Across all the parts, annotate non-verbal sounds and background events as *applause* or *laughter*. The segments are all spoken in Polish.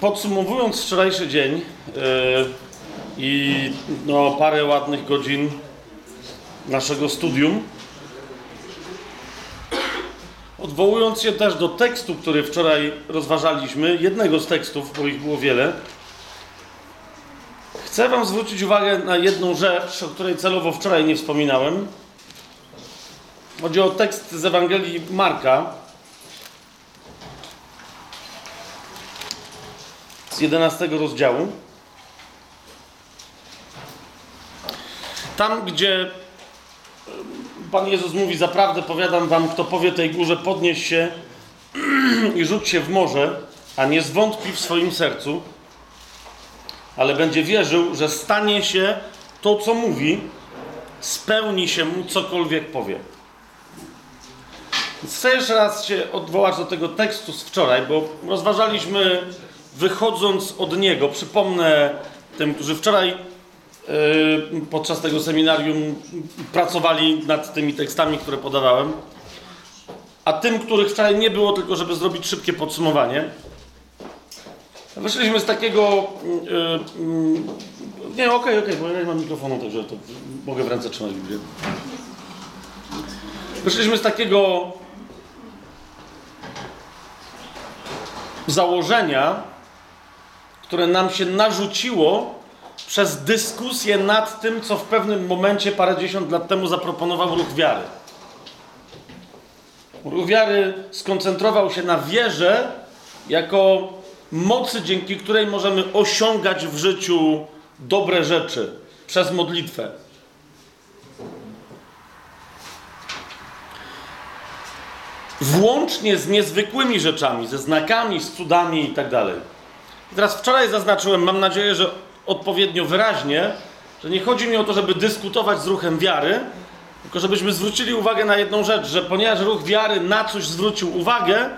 Podsumowując wczorajszy dzień yy, i no, parę ładnych godzin naszego studium, odwołując się też do tekstu, który wczoraj rozważaliśmy, jednego z tekstów, bo ich było wiele, chcę Wam zwrócić uwagę na jedną rzecz, o której celowo wczoraj nie wspominałem. Chodzi o tekst z Ewangelii Marka, z 11 rozdziału. Tam, gdzie Pan Jezus mówi: Zaprawdę powiadam wam, kto powie tej górze, podnieś się *clears throat* i rzuć się w morze, a nie zwątpi w swoim sercu, ale będzie wierzył, że stanie się to, co mówi, spełni się mu cokolwiek powie. Chcę jeszcze raz się odwołać do tego tekstu z wczoraj, bo rozważaliśmy wychodząc od niego, przypomnę tym, którzy wczoraj yy, podczas tego seminarium pracowali nad tymi tekstami, które podawałem, a tym, których wczoraj nie było, tylko żeby zrobić szybkie podsumowanie. Wyszliśmy z takiego. Yy, yy, nie, okej, okay, okej, okay, bo ja nie mam mikrofonu, także to mogę w ręce trzymać Biblię. Wyszliśmy z takiego założenia, które nam się narzuciło przez dyskusję nad tym, co w pewnym momencie parędziesiąt lat temu zaproponował ruch wiary. Ruch wiary skoncentrował się na wierze jako mocy, dzięki której możemy osiągać w życiu dobre rzeczy przez modlitwę. Włącznie z niezwykłymi rzeczami, ze znakami, z cudami i tak. Teraz wczoraj zaznaczyłem, mam nadzieję, że odpowiednio wyraźnie, że nie chodzi mi o to, żeby dyskutować z ruchem wiary, tylko żebyśmy zwrócili uwagę na jedną rzecz, że ponieważ ruch wiary na coś zwrócił uwagę,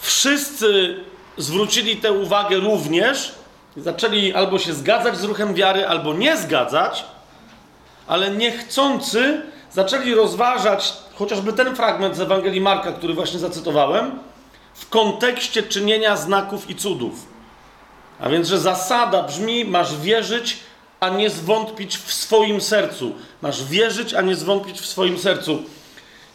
wszyscy zwrócili tę uwagę również, zaczęli albo się zgadzać z ruchem wiary, albo nie zgadzać, ale niechcący zaczęli rozważać chociażby ten fragment z Ewangelii Marka, który właśnie zacytowałem, w kontekście czynienia znaków i cudów. A więc, że zasada brzmi: masz wierzyć, a nie zwątpić w swoim sercu. Masz wierzyć, a nie zwątpić w swoim sercu.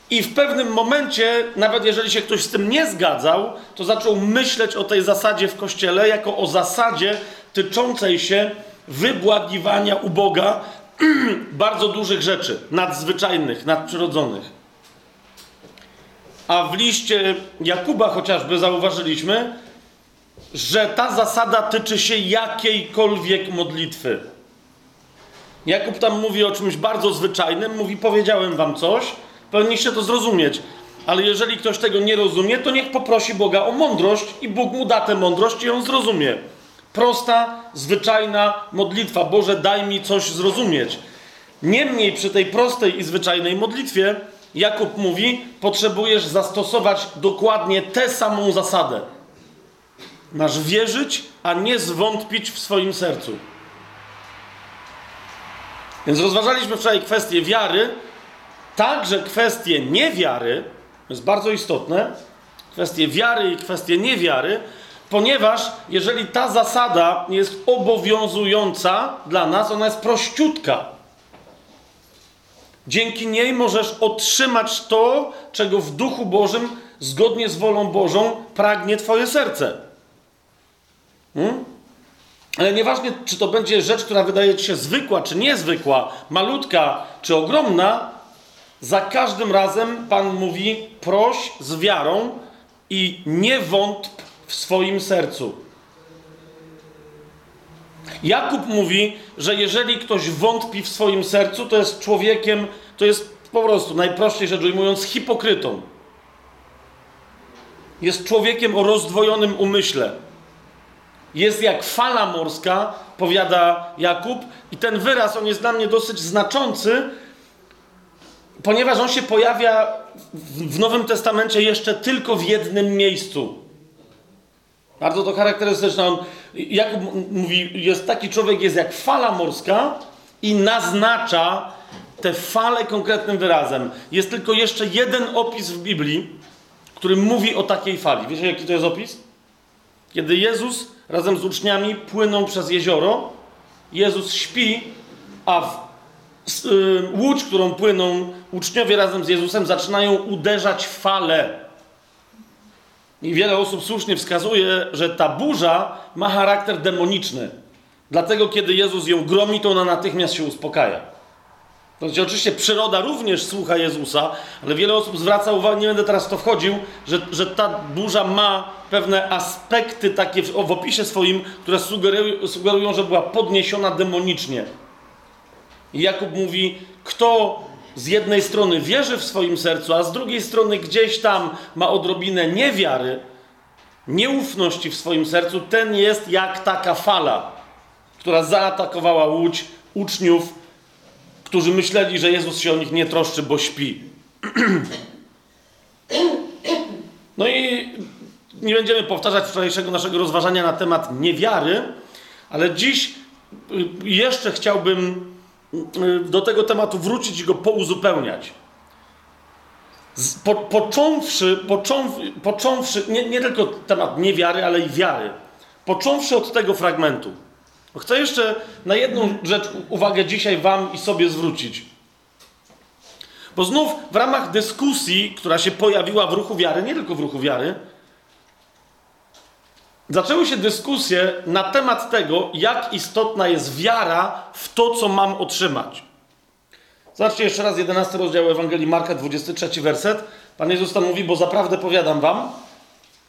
I w pewnym momencie, nawet jeżeli się ktoś z tym nie zgadzał, to zaczął myśleć o tej zasadzie w kościele jako o zasadzie tyczącej się wybłagiwania u Boga *clears throat* bardzo dużych rzeczy, nadzwyczajnych, nadprzyrodzonych. A w liście Jakuba chociażby zauważyliśmy, że ta zasada tyczy się jakiejkolwiek modlitwy. Jakub tam mówi o czymś bardzo zwyczajnym, mówi: Powiedziałem wam coś, powinniście to zrozumieć. Ale jeżeli ktoś tego nie rozumie, to niech poprosi Boga o mądrość i Bóg mu da tę mądrość i on zrozumie. Prosta, zwyczajna modlitwa. Boże, daj mi coś zrozumieć. Niemniej przy tej prostej i zwyczajnej modlitwie Jakub mówi: potrzebujesz zastosować dokładnie tę samą zasadę. Masz wierzyć, a nie zwątpić w swoim sercu. Więc rozważaliśmy wczoraj kwestię wiary, także kwestie niewiary, to jest bardzo istotne, kwestie wiary i kwestie niewiary, ponieważ jeżeli ta zasada jest obowiązująca dla nas, ona jest prościutka. Dzięki niej możesz otrzymać to, czego w duchu Bożym, zgodnie z wolą Bożą, pragnie Twoje serce. Hmm? Ale nieważne, czy to będzie rzecz, która wydaje ci się zwykła, czy niezwykła, malutka, czy ogromna, za każdym razem Pan mówi: proś z wiarą i nie wątp w swoim sercu. Jakub mówi, że jeżeli ktoś wątpi w swoim sercu, to jest człowiekiem, to jest po prostu, najprościej rzecz ujmując, hipokrytą. Jest człowiekiem o rozdwojonym umyśle jest jak fala morska, powiada Jakub, i ten wyraz on jest dla mnie dosyć znaczący, ponieważ on się pojawia w Nowym Testamencie jeszcze tylko w jednym miejscu. Bardzo to charakterystyczne. Jakub mówi, jest taki człowiek jest jak fala morska i naznacza te fale konkretnym wyrazem. Jest tylko jeszcze jeden opis w Biblii, który mówi o takiej fali. Wiecie, jaki to jest opis? Kiedy Jezus razem z uczniami płyną przez jezioro. Jezus śpi, a w y, łódź, którą płyną uczniowie razem z Jezusem, zaczynają uderzać fale. I wiele osób słusznie wskazuje, że ta burza ma charakter demoniczny. Dlatego, kiedy Jezus ją gromi, to ona natychmiast się uspokaja. To znaczy, oczywiście przyroda również słucha Jezusa, ale wiele osób zwraca uwagę, nie będę teraz w to wchodził, że, że ta burza ma pewne aspekty takie w, w opisie swoim, które sugerują, sugerują, że była podniesiona demonicznie. I Jakub mówi, kto z jednej strony wierzy w swoim sercu, a z drugiej strony gdzieś tam ma odrobinę niewiary, nieufności w swoim sercu, ten jest jak taka fala, która zaatakowała łódź uczniów, którzy myśleli, że Jezus się o nich nie troszczy, bo śpi. No i nie będziemy powtarzać wczorajszego naszego rozważania na temat niewiary, ale dziś y, jeszcze chciałbym y, do tego tematu wrócić i go pouzupełniać. Po, począwszy, począw, począwszy nie, nie tylko temat niewiary, ale i wiary. Począwszy od tego fragmentu. Chcę jeszcze na jedną rzecz uwagę dzisiaj Wam i sobie zwrócić. Bo znów w ramach dyskusji, która się pojawiła w ruchu wiary, nie tylko w ruchu wiary, zaczęły się dyskusje na temat tego, jak istotna jest wiara w to, co mam otrzymać. Zobaczcie jeszcze raz 11 rozdział Ewangelii Marka, 23 werset. Pan Jezus tam mówi, bo zaprawdę powiadam wam,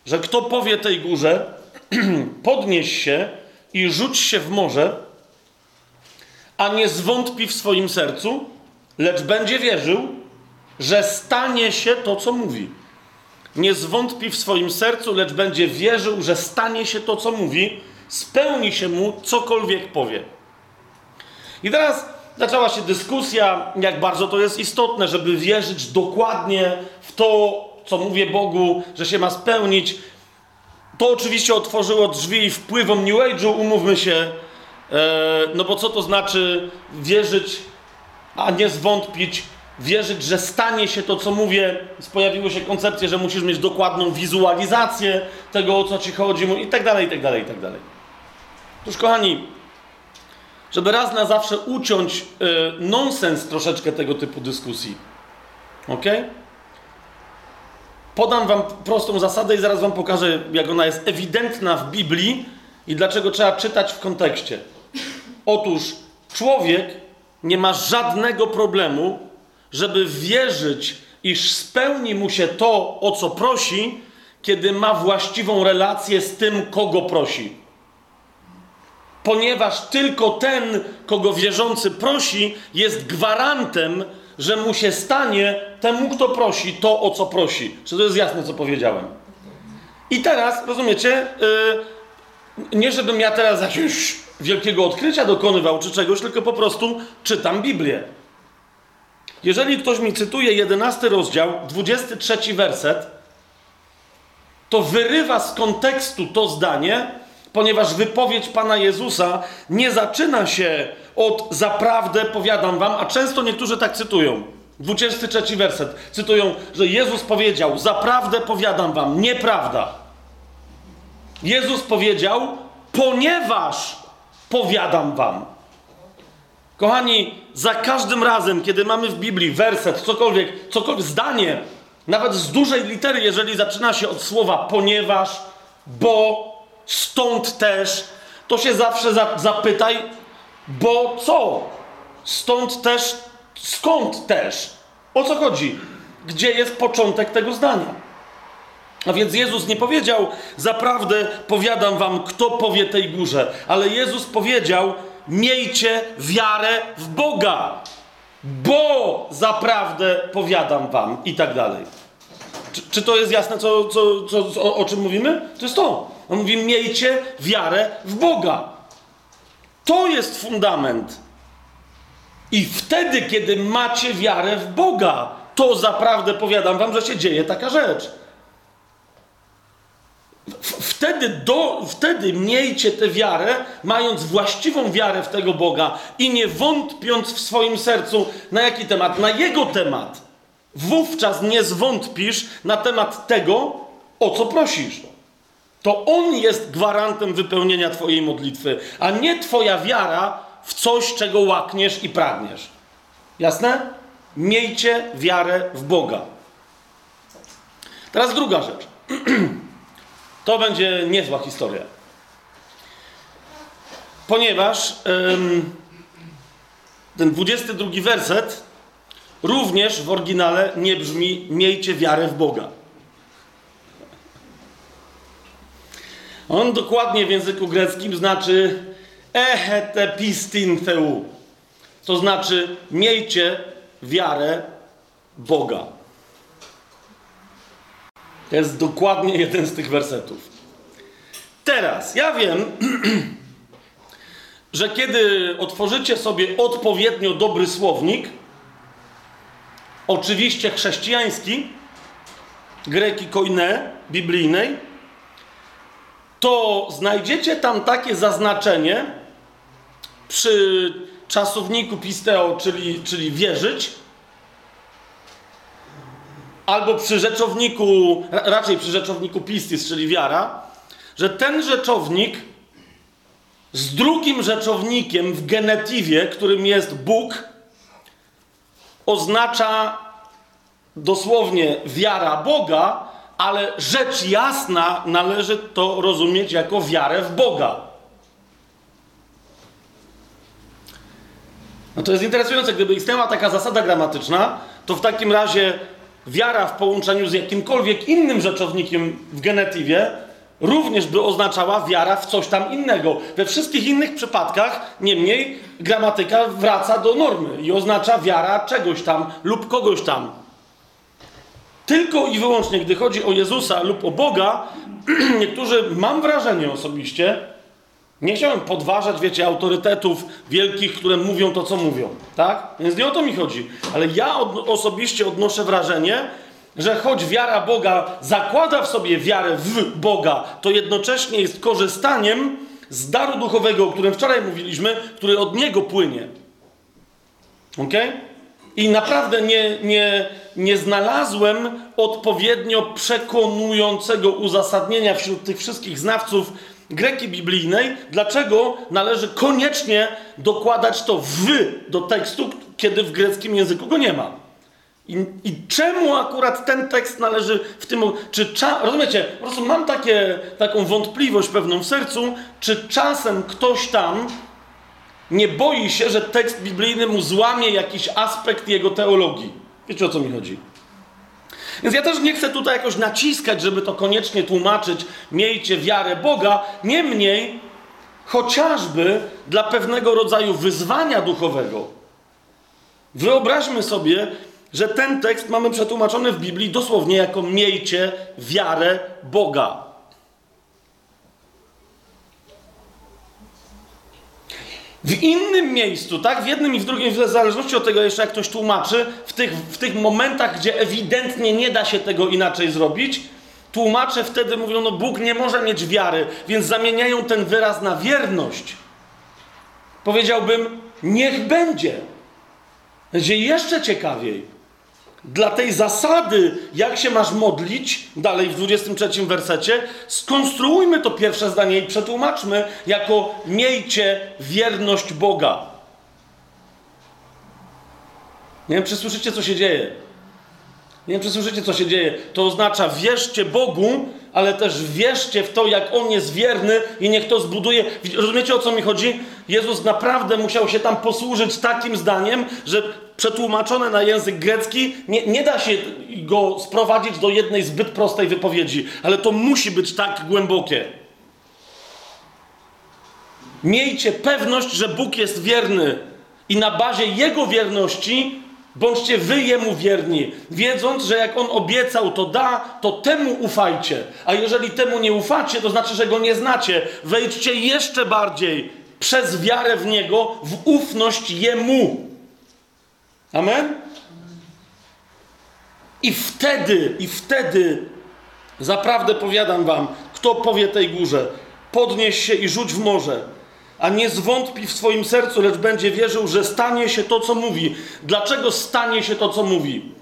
że kto powie tej górze, *clears throat* podnieś się i rzuć się w morze, a nie zwątpi w swoim sercu, lecz będzie wierzył, że stanie się to, co mówi. Nie zwątpi w swoim sercu, lecz będzie wierzył, że stanie się to, co mówi, spełni się mu cokolwiek powie. I teraz zaczęła się dyskusja, jak bardzo to jest istotne, żeby wierzyć dokładnie w to, co mówię Bogu, że się ma spełnić. To oczywiście otworzyło drzwi wpływom New Age'u, umówmy się, e, no bo co to znaczy wierzyć, a nie zwątpić, wierzyć, że stanie się to, co mówię. Pojawiły się koncepcje, że musisz mieć dokładną wizualizację tego, o co ci chodzi, i tak dalej, i tak dalej, i tak dalej. Otóż, kochani, żeby raz na zawsze uciąć y, nonsens troszeczkę tego typu dyskusji. Ok? Podam wam prostą zasadę i zaraz wam pokażę, jak ona jest ewidentna w Biblii i dlaczego trzeba czytać w kontekście. Otóż człowiek nie ma żadnego problemu, żeby wierzyć, iż spełni mu się to, o co prosi, kiedy ma właściwą relację z tym, kogo prosi ponieważ tylko ten, kogo wierzący prosi, jest gwarantem, że mu się stanie temu, kto prosi, to, o co prosi. Czy to jest jasne, co powiedziałem? I teraz, rozumiecie, yy, nie żebym ja teraz *laughs* jakiegoś wielkiego odkrycia dokonywał czy czegoś, tylko po prostu czytam Biblię. Jeżeli ktoś mi cytuje 11 rozdział, 23 werset, to wyrywa z kontekstu to zdanie, ponieważ wypowiedź Pana Jezusa nie zaczyna się od zaprawdę powiadam wam, a często niektórzy tak cytują. 23 werset. Cytują, że Jezus powiedział: Zaprawdę powiadam wam, nieprawda. Jezus powiedział, ponieważ powiadam wam. Kochani, za każdym razem, kiedy mamy w Biblii werset, cokolwiek, cokolwiek, zdanie, nawet z dużej litery, jeżeli zaczyna się od słowa ponieważ, bo, stąd też, to się zawsze za, zapytaj, bo co? Stąd też, skąd też? O co chodzi? Gdzie jest początek tego zdania? A więc Jezus nie powiedział, zaprawdę powiadam wam, kto powie tej górze, ale Jezus powiedział, miejcie wiarę w Boga, bo zaprawdę powiadam wam i tak dalej. Czy, czy to jest jasne, co, co, co, o, o czym mówimy? To jest to. On mówi, miejcie wiarę w Boga. To jest fundament. I wtedy, kiedy macie wiarę w Boga, to zaprawdę powiadam wam, że się dzieje taka rzecz. Wtedy, do, wtedy miejcie tę wiarę, mając właściwą wiarę w tego Boga i nie wątpiąc w swoim sercu na jaki temat? Na Jego temat. Wówczas nie zwątpisz na temat tego, o co prosisz. To On jest gwarantem wypełnienia Twojej modlitwy, a nie Twoja wiara w coś, czego łakniesz i pragniesz. Jasne? Miejcie wiarę w Boga. Teraz druga rzecz. *clears throat* to będzie niezła historia. Ponieważ ym, ten 22 werset również w oryginale nie brzmi miejcie wiarę w Boga. On dokładnie w języku greckim znaczy ehetepistin theu. To znaczy miejcie wiarę Boga. To jest dokładnie jeden z tych wersetów. Teraz, ja wiem, *clears throat* że kiedy otworzycie sobie odpowiednio dobry słownik, oczywiście chrześcijański, greki koine, biblijnej, to znajdziecie tam takie zaznaczenie przy czasowniku pisteo, czyli, czyli wierzyć, albo przy rzeczowniku, raczej przy rzeczowniku pistis, czyli wiara, że ten rzeczownik z drugim rzeczownikiem w genetywie, którym jest Bóg, oznacza dosłownie wiara Boga, ale rzecz jasna należy to rozumieć jako wiarę w Boga. No to jest interesujące, gdyby istniała taka zasada gramatyczna, to w takim razie wiara w połączeniu z jakimkolwiek innym rzeczownikiem w genetywie również by oznaczała wiara w coś tam innego. We wszystkich innych przypadkach, niemniej, gramatyka wraca do normy i oznacza wiara czegoś tam lub kogoś tam. Tylko i wyłącznie, gdy chodzi o Jezusa lub o Boga, *clears throat* niektórzy, mam wrażenie osobiście, nie chciałem podważać, wiecie, autorytetów wielkich, które mówią to, co mówią, tak? Więc nie o to mi chodzi. Ale ja od, osobiście odnoszę wrażenie, że choć wiara Boga zakłada w sobie wiarę w Boga, to jednocześnie jest korzystaniem z daru duchowego, o którym wczoraj mówiliśmy, który od Niego płynie. Ok? I naprawdę nie, nie, nie znalazłem odpowiednio przekonującego uzasadnienia wśród tych wszystkich znawców greki biblijnej, dlaczego należy koniecznie dokładać to w do tekstu, kiedy w greckim języku go nie ma. I, I, czemu akurat ten tekst należy w tym. Czy cza, rozumiecie? Po prostu mam takie, taką wątpliwość pewną w sercu, czy czasem ktoś tam nie boi się, że tekst biblijny mu złamie jakiś aspekt jego teologii. Wiecie o co mi chodzi? Więc ja też nie chcę tutaj jakoś naciskać, żeby to koniecznie tłumaczyć. Miejcie wiarę Boga. Niemniej, chociażby dla pewnego rodzaju wyzwania duchowego. Wyobraźmy sobie, że ten tekst mamy przetłumaczony w Biblii dosłownie jako miejcie wiarę Boga. W innym miejscu, tak? W jednym i w drugim, w zależności od tego jeszcze, jak ktoś tłumaczy, w tych, w tych momentach, gdzie ewidentnie nie da się tego inaczej zrobić, tłumacze wtedy mówią, no Bóg nie może mieć wiary, więc zamieniają ten wyraz na wierność. Powiedziałbym, niech będzie. Będzie jeszcze ciekawiej dla tej zasady, jak się masz modlić, dalej w 23 wersecie, skonstruujmy to pierwsze zdanie i przetłumaczmy jako miejcie wierność Boga. Nie wiem, czy słyszycie, co się dzieje. Nie wiem, czy słyszycie, co się dzieje. To oznacza wierzcie Bogu, ale też wierzcie w to, jak On jest wierny i niech to zbuduje. Rozumiecie, o co mi chodzi? Jezus naprawdę musiał się tam posłużyć takim zdaniem, że przetłumaczone na język grecki nie, nie da się go sprowadzić do jednej zbyt prostej wypowiedzi, ale to musi być tak głębokie. Miejcie pewność, że Bóg jest wierny i na bazie Jego wierności Bądźcie wy jemu wierni, wiedząc, że jak on obiecał, to da, to temu ufajcie. A jeżeli temu nie ufacie, to znaczy, że go nie znacie. Wejdźcie jeszcze bardziej przez wiarę w niego, w ufność jemu. Amen? I wtedy, i wtedy, zaprawdę powiadam wam, kto powie tej górze, podnieś się i rzuć w morze a nie zwątpi w swoim sercu, lecz będzie wierzył, że stanie się to, co mówi. Dlaczego stanie się to, co mówi?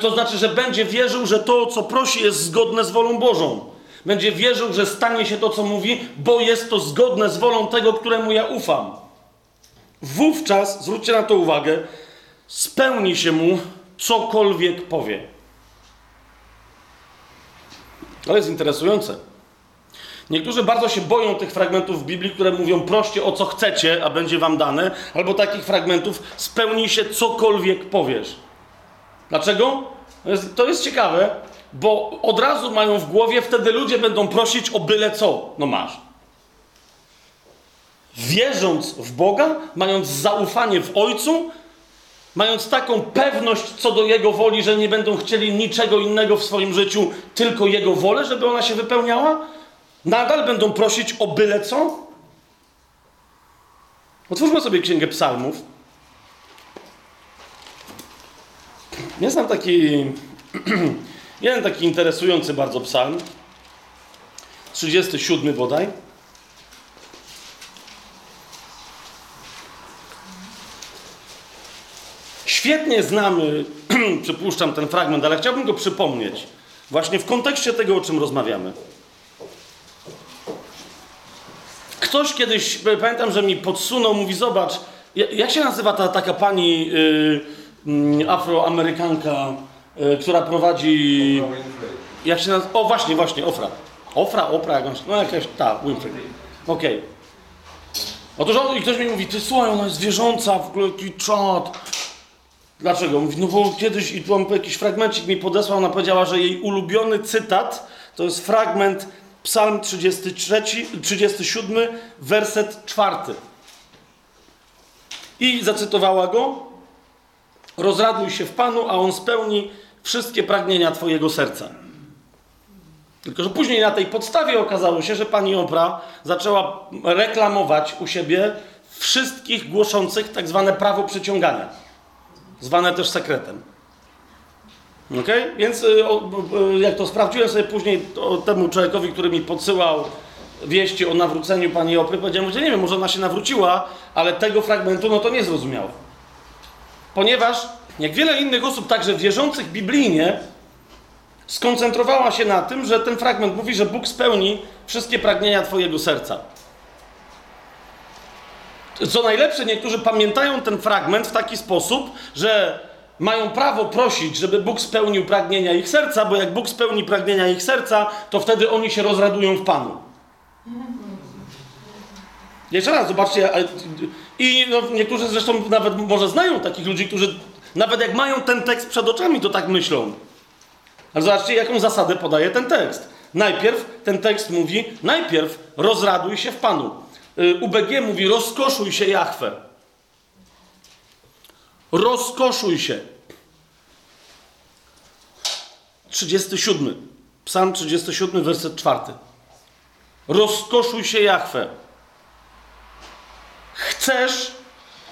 To znaczy, że będzie wierzył, że to, co prosi, jest zgodne z wolą Bożą. Będzie wierzył, że stanie się to, co mówi, bo jest to zgodne z wolą tego, któremu ja ufam. Wówczas, zwróćcie na to uwagę, spełni się mu cokolwiek powie. To jest interesujące. Niektórzy bardzo się boją tych fragmentów w Biblii, które mówią proście o co chcecie, a będzie wam dane, albo takich fragmentów spełni się cokolwiek powiesz. Dlaczego? To jest, to jest ciekawe, bo od razu mają w głowie, wtedy ludzie będą prosić o byle co. No masz. Wierząc w Boga, mając zaufanie w Ojcu, mając taką pewność co do Jego woli, że nie będą chcieli niczego innego w swoim życiu, tylko Jego wolę, żeby ona się wypełniała, nadal będą prosić o byle co? Otwórzmy sobie Księgę Psalmów. Ja znam taki, *clears throat* jeden taki interesujący bardzo psalm, 37 bodaj. Świetnie znamy, *clears throat* przypuszczam, ten fragment, ale chciałbym go przypomnieć. Właśnie w kontekście tego, o czym rozmawiamy. Ktoś kiedyś, pamiętam, że mi podsunął, mówi: Zobacz, jak się nazywa ta taka pani yy, yy, afroamerykanka, yy, która prowadzi. Jak się nazywa? O, właśnie, właśnie, Ofra. Ofra, Opra, jakąś. No jakaś, ta, Winfrey. Okej. Okay. Otóż on, i ktoś mi mówi: Ty słuchaj, ona jest zwierząca, w ogóle taki czad. Dlaczego? Mówi, no bo kiedyś, i tu jakiś fragmencik mi podesłał, ona powiedziała, że jej ulubiony cytat to jest fragment Psalm 33, 37, werset 4. I zacytowała go: Rozraduj się w Panu, a on spełni wszystkie pragnienia Twojego serca. Tylko, że później na tej podstawie okazało się, że pani Opra zaczęła reklamować u siebie wszystkich głoszących tak zwane prawo przyciągania, zwane też sekretem. Ok? Więc y, jak to sprawdziłem sobie później temu człowiekowi, który mi podsyłał wieści o nawróceniu pani Opry, powiedziałem, że nie wiem, może ona się nawróciła, ale tego fragmentu no to nie zrozumiała. Ponieważ, jak wiele innych osób, także wierzących biblijnie, skoncentrowała się na tym, że ten fragment mówi, że Bóg spełni wszystkie pragnienia Twojego serca. Co najlepsze, niektórzy pamiętają ten fragment w taki sposób, że mają prawo prosić, żeby Bóg spełnił pragnienia ich serca, bo jak Bóg spełni pragnienia ich serca, to wtedy oni się rozradują w Panu. Jeszcze raz, zobaczcie. I no, niektórzy zresztą nawet może znają takich ludzi, którzy nawet jak mają ten tekst przed oczami, to tak myślą. Ale zobaczcie, jaką zasadę podaje ten tekst. Najpierw ten tekst mówi, najpierw rozraduj się w Panu. Y, UBG mówi, rozkoszuj się Jachwę. Rozkoszuj się. 37. Psalm 37, werset 4. Rozkoszuj się Jachwę. Chcesz,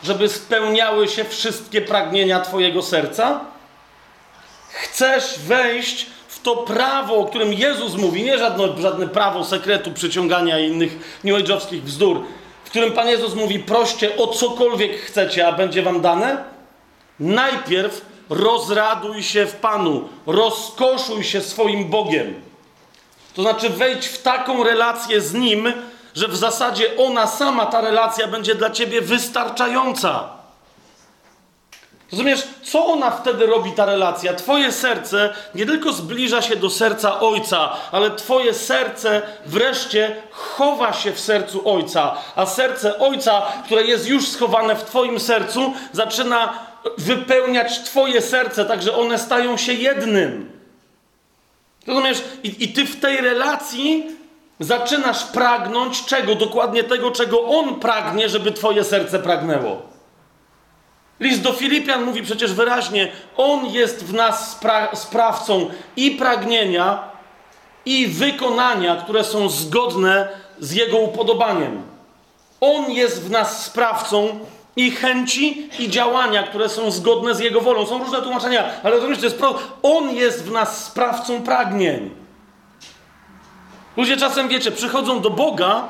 żeby spełniały się wszystkie pragnienia Twojego serca? Chcesz wejść to prawo, o którym Jezus mówi, nie żadne, żadne prawo sekretu, przyciągania innych new bzdur, w którym Pan Jezus mówi, proście o cokolwiek chcecie, a będzie Wam dane? Najpierw rozraduj się w Panu, rozkoszuj się swoim Bogiem. To znaczy wejdź w taką relację z Nim, że w zasadzie ona sama, ta relacja, będzie dla ciebie wystarczająca. Rozumiesz, co ona wtedy robi, ta relacja? Twoje serce nie tylko zbliża się do serca Ojca, ale Twoje serce wreszcie chowa się w sercu Ojca, a serce Ojca, które jest już schowane w Twoim sercu, zaczyna wypełniać Twoje serce, tak że one stają się jednym. Rozumiesz? I, I Ty w tej relacji zaczynasz pragnąć czego? Dokładnie tego, czego On pragnie, żeby Twoje serce pragnęło. List do Filipian mówi przecież wyraźnie: On jest w nas spra sprawcą i pragnienia, i wykonania, które są zgodne z Jego upodobaniem. On jest w nas sprawcą i chęci, i działania, które są zgodne z Jego wolą. Są różne tłumaczenia, ale to jest pro... On jest w nas sprawcą pragnień. Ludzie czasem, wiecie, przychodzą do Boga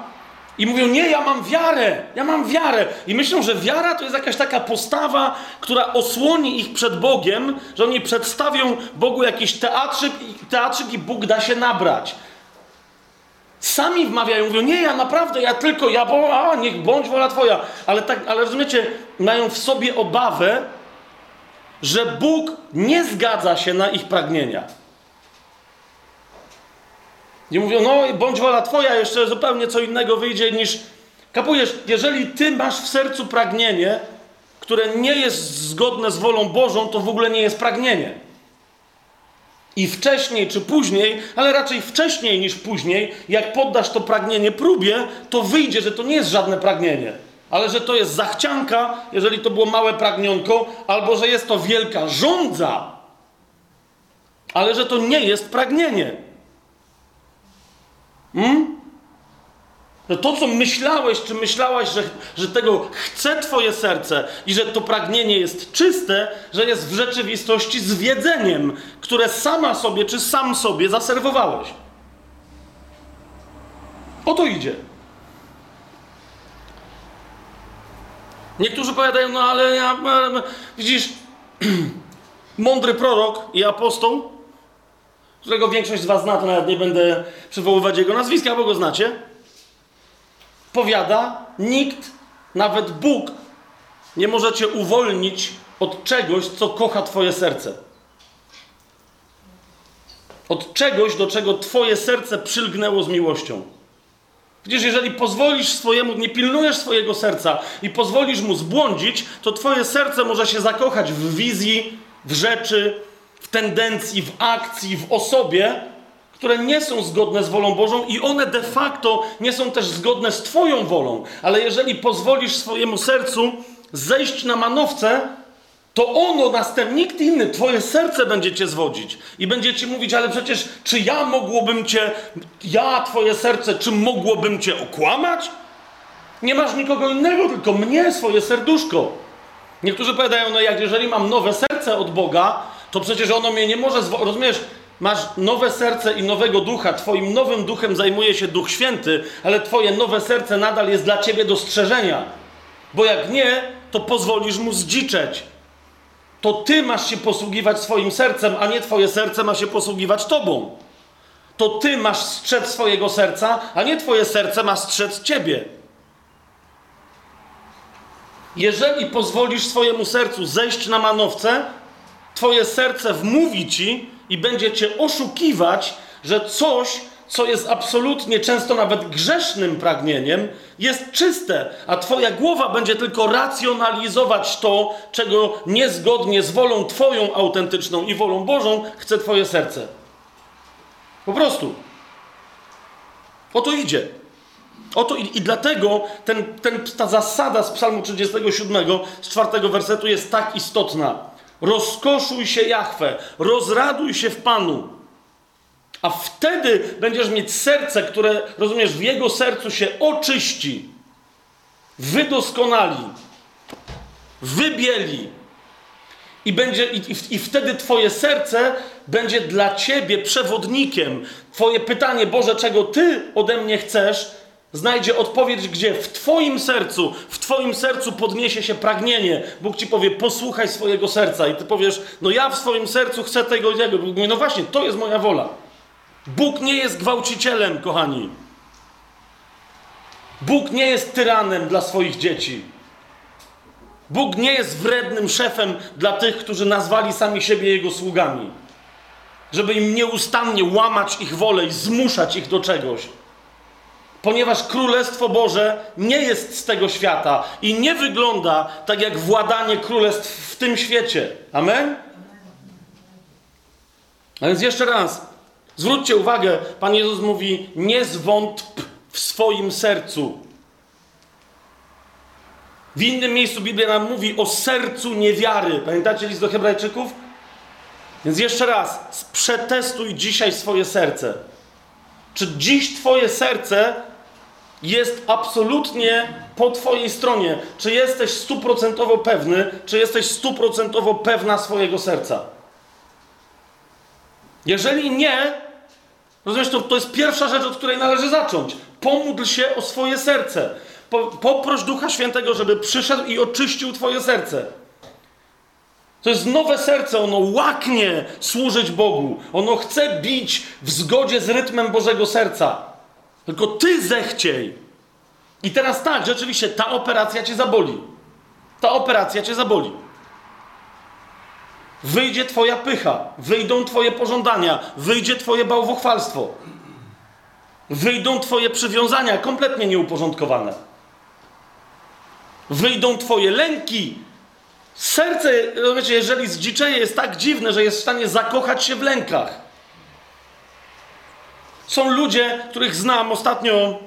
i mówią, nie, ja mam wiarę, ja mam wiarę. I myślą, że wiara to jest jakaś taka postawa, która osłoni ich przed Bogiem, że oni przedstawią Bogu jakiś teatrzyk, teatrzyk i Bóg da się nabrać. Sami wmawiają, mówią, nie, ja naprawdę, ja tylko, ja, bo, a, niech bądź wola Twoja. Ale tak, ale rozumiecie, mają w sobie obawę, że Bóg nie zgadza się na ich pragnienia. Nie mówią, no bądź wola Twoja, jeszcze zupełnie co innego wyjdzie niż. Kapujesz, jeżeli Ty masz w sercu pragnienie, które nie jest zgodne z wolą Bożą, to w ogóle nie jest pragnienie. I wcześniej czy później, ale raczej wcześniej niż później, jak poddasz to pragnienie próbie, to wyjdzie, że to nie jest żadne pragnienie, ale że to jest zachcianka, jeżeli to było małe pragnionko, albo że jest to wielka żądza, ale że to nie jest pragnienie. Hmm? No to, co myślałeś, czy myślałaś, że, że tego chce Twoje serce i że to pragnienie jest czyste, że jest w rzeczywistości zwiedzeniem, które sama sobie, czy sam sobie zaserwowałeś. O to idzie. Niektórzy powiadają, no ale ja, widzisz, *clears throat* mądry prorok i apostoł, którego większość z Was zna, to nawet nie będę przywoływać jego nazwiska, bo go znacie powiada, nikt, nawet Bóg, nie może cię uwolnić od czegoś, co kocha Twoje serce. Od czegoś, do czego Twoje serce przylgnęło z miłością. Widzisz, jeżeli pozwolisz swojemu, nie pilnujesz swojego serca i pozwolisz mu zbłądzić, to Twoje serce może się zakochać w wizji, w rzeczy, tendencji, w akcji, w osobie, które nie są zgodne z wolą Bożą i one de facto nie są też zgodne z Twoją wolą. Ale jeżeli pozwolisz swojemu sercu zejść na manowce, to ono następnie, nikt inny, Twoje serce będzie Cię zwodzić i będzie Ci mówić, ale przecież czy ja mogłabym Cię, ja, Twoje serce, czy mogłabym Cię okłamać? Nie masz nikogo innego, tylko mnie, swoje serduszko. Niektórzy powiadają, no jak jeżeli mam nowe serce od Boga, to przecież ono mnie nie może, rozumiesz, Masz nowe serce i nowego ducha. Twoim nowym duchem zajmuje się Duch Święty, ale Twoje nowe serce nadal jest dla Ciebie dostrzeżenia. Bo jak nie, to pozwolisz mu zdziczeć. To Ty masz się posługiwać swoim sercem, a nie Twoje serce ma się posługiwać Tobą. To Ty masz strzec swojego serca, a nie Twoje serce ma strzec Ciebie. Jeżeli pozwolisz swojemu sercu zejść na manowce, Twoje serce wmówi Ci, i będzie cię oszukiwać, że coś, co jest absolutnie często nawet grzesznym pragnieniem, jest czyste, a twoja głowa będzie tylko racjonalizować to, czego niezgodnie z wolą twoją autentyczną i wolą Bożą chce twoje serce. Po prostu. O to idzie. O to i, i dlatego ten, ten, ta zasada z Psalmu 37, z czwartego wersetu jest tak istotna. Rozkoszuj się Jachwę, rozraduj się w Panu. A wtedy będziesz mieć serce, które, rozumiesz, w jego sercu się oczyści, wydoskonali, wybieli. I, będzie, i, I wtedy Twoje serce będzie dla Ciebie przewodnikiem. Twoje pytanie, Boże, czego Ty ode mnie chcesz, znajdzie odpowiedź, gdzie w Twoim sercu, w Twoim sercu podniesie się pragnienie. Bóg Ci powie, posłuchaj swojego serca. I Ty powiesz, no ja w swoim sercu chcę tego i tego. Bóg mówi, no właśnie, to jest moja wola. Bóg nie jest gwałcicielem, kochani. Bóg nie jest tyranem dla swoich dzieci. Bóg nie jest wrednym szefem dla tych, którzy nazwali sami siebie Jego sługami. Żeby im nieustannie łamać ich wolę i zmuszać ich do czegoś ponieważ Królestwo Boże nie jest z tego świata i nie wygląda tak jak władanie królestw w tym świecie. Amen? A więc jeszcze raz, zwróćcie uwagę, Pan Jezus mówi: Nie zwątp w swoim sercu. W innym miejscu Biblia nam mówi o sercu niewiary. Pamiętacie list do Hebrajczyków? Więc jeszcze raz, przetestuj dzisiaj swoje serce. Czy dziś Twoje serce jest absolutnie po Twojej stronie. Czy jesteś stuprocentowo pewny, czy jesteś stuprocentowo pewna swojego serca? Jeżeli nie, rozumiesz, to, to jest pierwsza rzecz, od której należy zacząć. Pomódl się o swoje serce. Po, poproś Ducha Świętego, żeby przyszedł i oczyścił Twoje serce. To jest nowe serce, ono łaknie służyć Bogu. Ono chce bić w zgodzie z rytmem Bożego serca. Tylko ty zechciej. I teraz tak, rzeczywiście, ta operacja cię zaboli. Ta operacja cię zaboli. Wyjdzie twoja pycha, wyjdą twoje pożądania, wyjdzie twoje bałwochwalstwo. Wyjdą twoje przywiązania kompletnie nieuporządkowane. Wyjdą twoje lęki. Serce, rozumiecie, jeżeli zdziczeje jest tak dziwne, że jest w stanie zakochać się w lękach. Są ludzie, których znam ostatnio,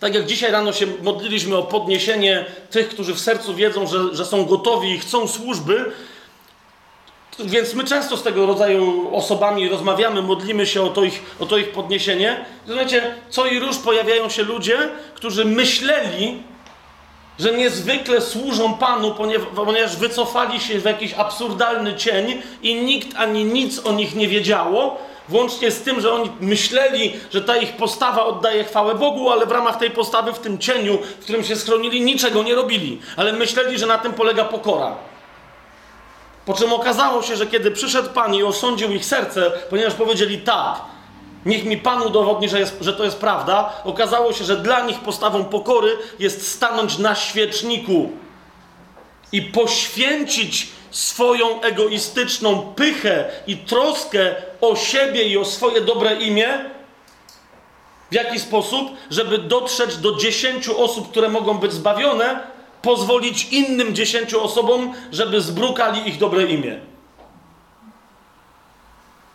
tak jak dzisiaj rano się modliliśmy o podniesienie tych, którzy w sercu wiedzą, że, że są gotowi i chcą służby, więc my często z tego rodzaju osobami rozmawiamy, modlimy się o to ich, o to ich podniesienie. Zobaczcie, co i róż pojawiają się ludzie, którzy myśleli, że niezwykle służą Panu, ponieważ wycofali się w jakiś absurdalny cień i nikt ani nic o nich nie wiedziało, włącznie z tym, że oni myśleli, że ta ich postawa oddaje chwałę Bogu, ale w ramach tej postawy, w tym cieniu, w którym się schronili, niczego nie robili. Ale myśleli, że na tym polega pokora. Po czym okazało się, że kiedy przyszedł Pan i osądził ich serce, ponieważ powiedzieli tak, niech mi Pan udowodni, że, jest, że to jest prawda, okazało się, że dla nich postawą pokory jest stanąć na świeczniku i poświęcić swoją egoistyczną pychę i troskę o siebie i o swoje dobre imię. W jaki sposób? Żeby dotrzeć do dziesięciu osób, które mogą być zbawione, pozwolić innym dziesięciu osobom, żeby zbrukali ich dobre imię.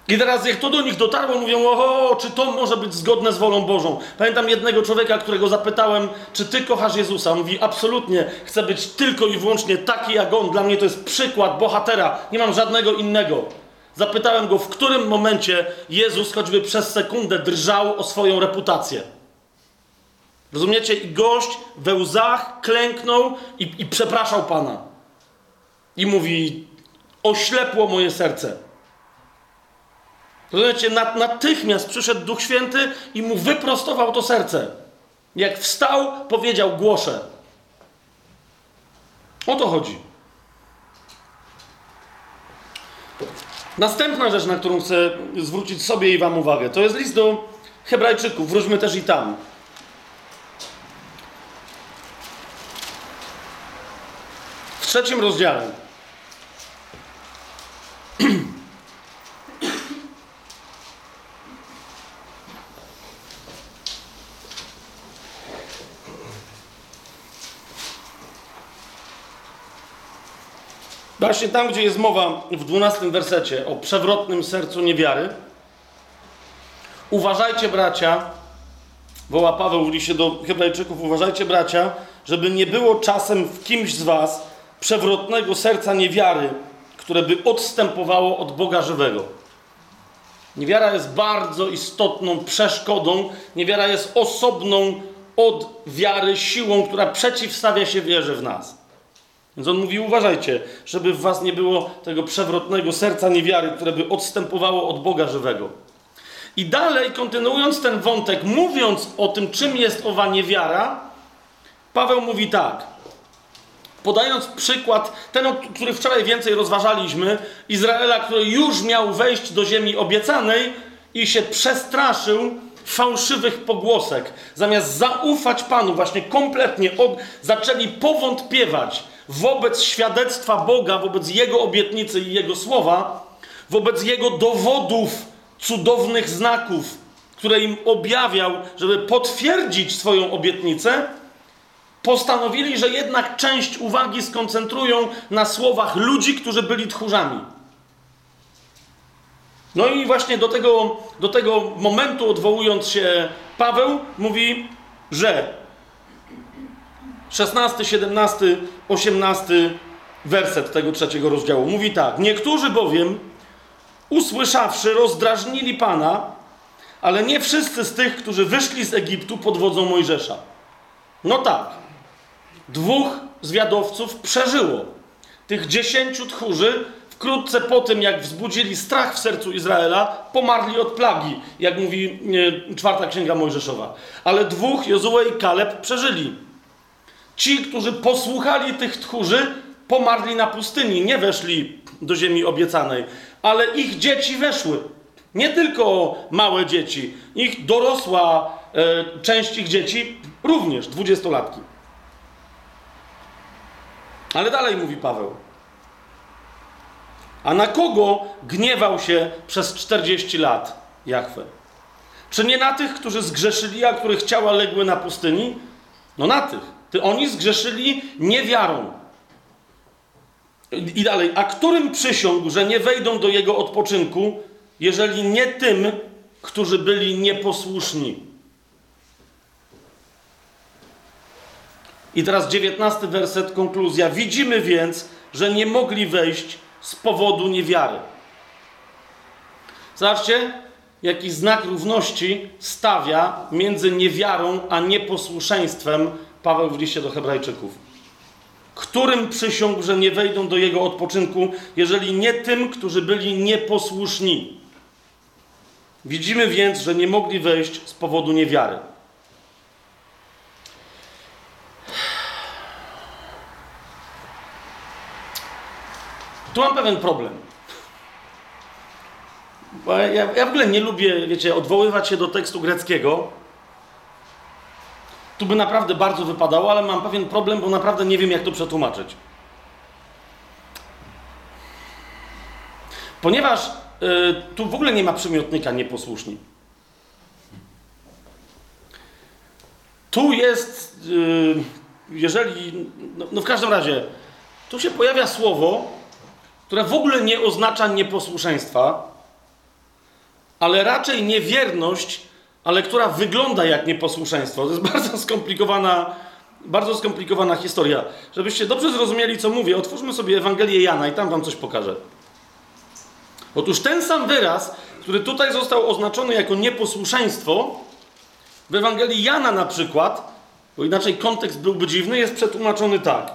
I teraz jak to do nich dotarło, mówią, oho, czy to może być zgodne z wolą Bożą? Pamiętam jednego człowieka, którego zapytałem, czy ty kochasz Jezusa? On mówi, absolutnie, chcę być tylko i wyłącznie taki jak On. Dla mnie to jest przykład bohatera, nie mam żadnego innego. Zapytałem go, w którym momencie Jezus choćby przez sekundę drżał o swoją reputację. Rozumiecie? I gość we łzach klęknął i, i przepraszał Pana. I mówi, oślepło moje serce. Rozumiecie? Natychmiast przyszedł Duch Święty i mu wyprostował to serce. Jak wstał, powiedział, głoszę. O to chodzi. Następna rzecz, na którą chcę zwrócić sobie i Wam uwagę, to jest list do Hebrajczyków. Wróćmy też i tam. W trzecim rozdziale. Właśnie tam, gdzie jest mowa w dwunastym wersecie o przewrotnym sercu niewiary. Uważajcie, bracia, woła Paweł w liście do Hebrajczyków, uważajcie, bracia, żeby nie było czasem w kimś z was przewrotnego serca niewiary, które by odstępowało od Boga żywego. Niewiara jest bardzo istotną przeszkodą. Niewiara jest osobną od wiary siłą, która przeciwstawia się wierze w nas. Więc on mówi: uważajcie, żeby w was nie było tego przewrotnego serca niewiary, które by odstępowało od Boga żywego. I dalej, kontynuując ten wątek, mówiąc o tym, czym jest owa niewiara, Paweł mówi tak. Podając przykład, ten, który wczoraj więcej rozważaliśmy, Izraela, który już miał wejść do ziemi obiecanej i się przestraszył fałszywych pogłosek. Zamiast zaufać Panu, właśnie kompletnie zaczęli powątpiewać wobec świadectwa Boga, wobec Jego obietnicy i Jego słowa, wobec Jego dowodów, cudownych znaków, które im objawiał, żeby potwierdzić swoją obietnicę, postanowili, że jednak część uwagi skoncentrują na słowach ludzi, którzy byli tchórzami. No i właśnie do tego, do tego momentu, odwołując się, Paweł mówi, że 16, 17, 18 werset tego trzeciego rozdziału. Mówi tak: Niektórzy bowiem, usłyszawszy, rozdrażnili Pana, ale nie wszyscy z tych, którzy wyszli z Egiptu pod wodzą Mojżesza. No tak, dwóch zwiadowców przeżyło. Tych dziesięciu tchórzy wkrótce po tym, jak wzbudzili strach w sercu Izraela, pomarli od plagi, jak mówi e, czwarta księga Mojżeszowa. Ale dwóch, Jozue i Kaleb, przeżyli. Ci, którzy posłuchali tych tchórzy, pomarli na pustyni, nie weszli do ziemi obiecanej, ale ich dzieci weszły. Nie tylko małe dzieci, ich dorosła e, część ich dzieci również dwudziestolatki. Ale dalej mówi Paweł. A na kogo gniewał się przez 40 lat Jachwę? Czy nie na tych, którzy zgrzeszyli, a których ciała legły na pustyni? No na tych. Oni zgrzeszyli niewiarą. I dalej. A którym przysiągł, że nie wejdą do jego odpoczynku, jeżeli nie tym, którzy byli nieposłuszni? I teraz dziewiętnasty werset, konkluzja. Widzimy więc, że nie mogli wejść z powodu niewiary. Zobaczcie, jaki znak równości stawia między niewiarą a nieposłuszeństwem Paweł w liście do Hebrajczyków. Którym przysiągł, że nie wejdą do jego odpoczynku, jeżeli nie tym, którzy byli nieposłuszni. Widzimy więc, że nie mogli wejść z powodu niewiary. Tu mam pewien problem. Bo ja, ja w ogóle nie lubię, wiecie, odwoływać się do tekstu greckiego. Tu by naprawdę bardzo wypadało, ale mam pewien problem, bo naprawdę nie wiem, jak to przetłumaczyć. Ponieważ y, tu w ogóle nie ma przymiotnika nieposłuszni. Tu jest, y, jeżeli, no, no w każdym razie, tu się pojawia słowo, które w ogóle nie oznacza nieposłuszeństwa, ale raczej niewierność, ale która wygląda jak nieposłuszeństwo. To jest *laughs* bardzo skomplikowana, bardzo skomplikowana historia. Żebyście dobrze zrozumieli, co mówię, otwórzmy sobie Ewangelię Jana i tam wam coś pokażę. Otóż ten sam wyraz, który tutaj został oznaczony jako nieposłuszeństwo, w Ewangelii Jana na przykład, bo inaczej kontekst byłby dziwny, jest przetłumaczony tak.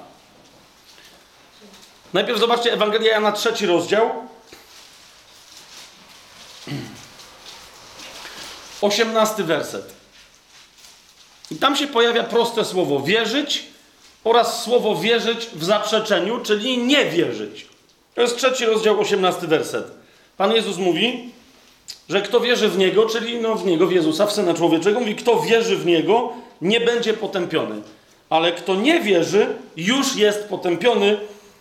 Najpierw zobaczcie Ewangelia Jana, trzeci rozdział. Osiemnasty werset. I tam się pojawia proste słowo wierzyć oraz słowo wierzyć w zaprzeczeniu, czyli nie wierzyć. To jest trzeci rozdział, osiemnasty werset. Pan Jezus mówi, że kto wierzy w Niego, czyli no w Niego, w Jezusa, w Syna Człowieczego, mówi, kto wierzy w Niego, nie będzie potępiony. Ale kto nie wierzy, już jest potępiony,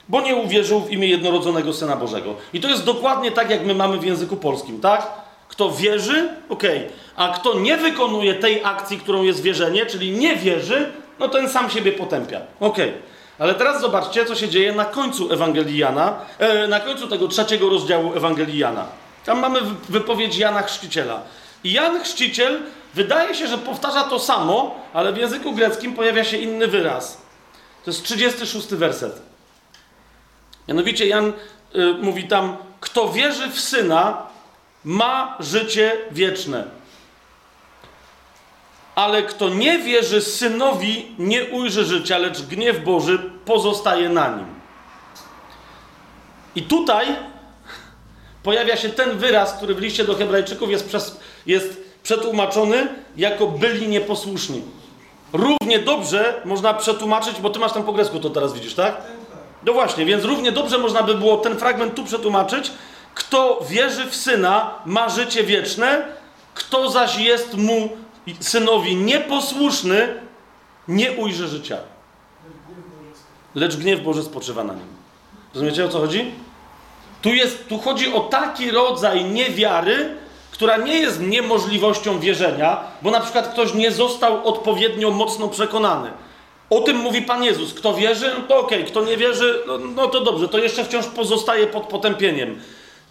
bo nie uwierzył w imię jednorodzonego Syna Bożego. I to jest dokładnie tak, jak my mamy w języku polskim, tak? Kto wierzy, okej, okay. a kto nie wykonuje tej akcji, którą jest wierzenie, czyli nie wierzy, no ten sam siebie potępia. Okej. Okay. Ale teraz zobaczcie, co się dzieje na końcu Ewangelii Jana, e, na końcu tego trzeciego rozdziału Ewangelii Jana. Tam mamy wypowiedź Jana Chrzciciela. I Jan Chrzciciel wydaje się, że powtarza to samo, ale w języku greckim pojawia się inny wyraz. To jest 36 werset. Mianowicie Jan y, mówi tam, kto wierzy w Syna, ma życie wieczne. Ale kto nie wierzy Synowi, nie ujrzy życia, lecz gniew Boży pozostaje na nim. I tutaj pojawia się ten wyraz, który w liście do Hebrajczyków jest, przez, jest przetłumaczony jako byli nieposłuszni. Równie dobrze można przetłumaczyć, bo ty masz tam po grecku to teraz widzisz, tak? No właśnie, więc równie dobrze można by było ten fragment tu przetłumaczyć. Kto wierzy w syna, ma życie wieczne, kto zaś jest mu synowi nieposłuszny, nie ujrzy życia. Lecz gniew Boży spoczywa na nim. Rozumiecie o co chodzi? Tu, jest, tu chodzi o taki rodzaj niewiary, która nie jest niemożliwością wierzenia, bo na przykład ktoś nie został odpowiednio mocno przekonany. O tym mówi Pan Jezus. Kto wierzy, no to okej, okay. kto nie wierzy, no, no to dobrze, to jeszcze wciąż pozostaje pod potępieniem.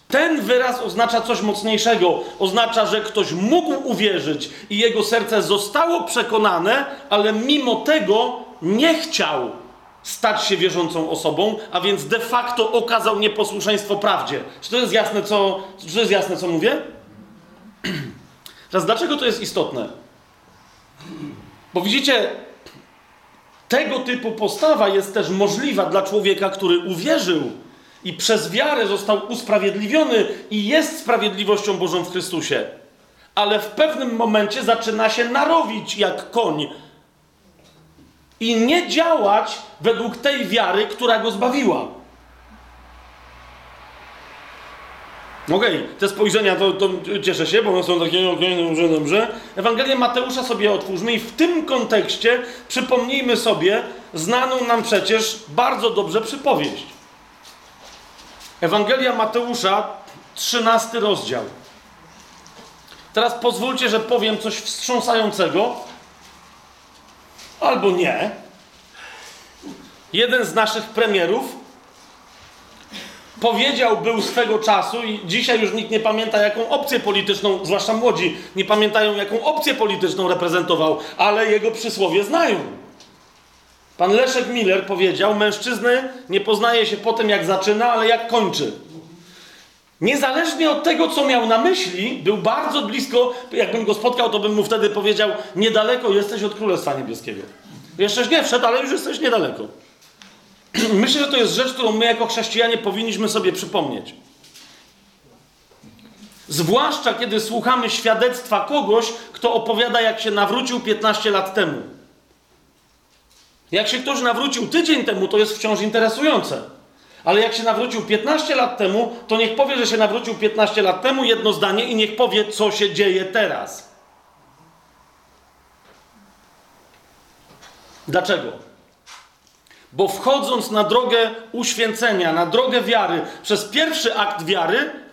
Ten wyraz oznacza coś mocniejszego. Oznacza, że ktoś mógł uwierzyć i jego serce zostało przekonane, ale mimo tego nie chciał stać się wierzącą osobą, a więc de facto okazał nieposłuszeństwo prawdzie. Czy to jest jasne, co, czy jest jasne, co mówię? *clears throat* Teraz, dlaczego to jest istotne? Bo widzicie, tego typu postawa jest też możliwa dla człowieka, który uwierzył i przez wiarę został usprawiedliwiony i jest sprawiedliwością Bożą w Chrystusie. Ale w pewnym momencie zaczyna się narowić jak koń i nie działać według tej wiary, która go zbawiła. Okej, okay. te spojrzenia to, to, cieszę się, bo one są takie, okej, okay, dobrze, dobrze. Ewangelię Mateusza sobie otwórzmy i w tym kontekście przypomnijmy sobie znaną nam przecież bardzo dobrze przypowieść. Ewangelia Mateusza, 13 rozdział. Teraz pozwólcie, że powiem coś wstrząsającego, albo nie. Jeden z naszych premierów powiedział był swego czasu i dzisiaj już nikt nie pamięta, jaką opcję polityczną, zwłaszcza młodzi, nie pamiętają, jaką opcję polityczną reprezentował, ale jego przysłowie znają. Pan Leszek Miller powiedział: Mężczyzny nie poznaje się po tym, jak zaczyna, ale jak kończy. Niezależnie od tego, co miał na myśli, był bardzo blisko, jakbym go spotkał, to bym mu wtedy powiedział: Niedaleko jesteś od Królestwa Niebieskiego. Jeszcze nie wszedł, ale już jesteś niedaleko. *clears throat* Myślę, że to jest rzecz, którą my jako chrześcijanie powinniśmy sobie przypomnieć. Zwłaszcza kiedy słuchamy świadectwa kogoś, kto opowiada, jak się nawrócił 15 lat temu. Jak się ktoś nawrócił tydzień temu, to jest wciąż interesujące. Ale jak się nawrócił 15 lat temu, to niech powie, że się nawrócił 15 lat temu, jedno zdanie, i niech powie, co się dzieje teraz. Dlaczego? Bo wchodząc na drogę uświęcenia, na drogę wiary, przez pierwszy akt wiary,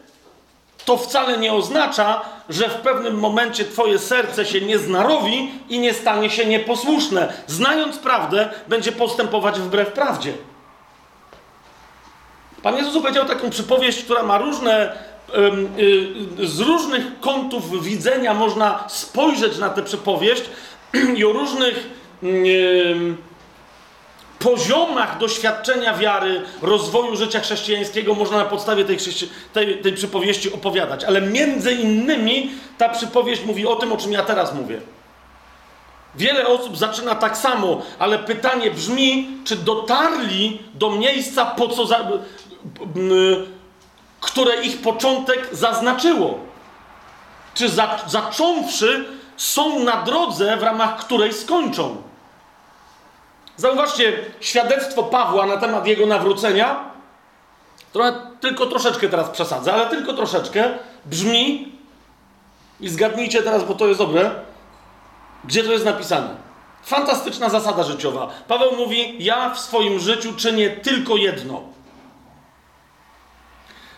to wcale nie oznacza, że w pewnym momencie Twoje serce się nie znarowi i nie stanie się nieposłuszne. Znając prawdę, będzie postępować wbrew prawdzie. Pan Jezus powiedział taką przypowieść, która ma różne, y, z różnych kątów widzenia można spojrzeć na tę przypowieść *clears throat* i o różnych poziomach doświadczenia wiary, rozwoju życia chrześcijańskiego można na podstawie tej, tej, tej przypowieści opowiadać. Ale między innymi ta przypowieść mówi o tym, o czym ja teraz mówię. Wiele osób zaczyna tak samo, ale pytanie brzmi, czy dotarli do miejsca, po co za, które ich początek zaznaczyło. Czy za, zacząwszy, są na drodze, w ramach której skończą. Zauważcie świadectwo Pawła na temat jego nawrócenia. Trochę, tylko troszeczkę teraz przesadzę, ale tylko troszeczkę. Brzmi, i zgadnijcie teraz, bo to jest dobre, gdzie to jest napisane. Fantastyczna zasada życiowa. Paweł mówi: Ja w swoim życiu czynię tylko jedno.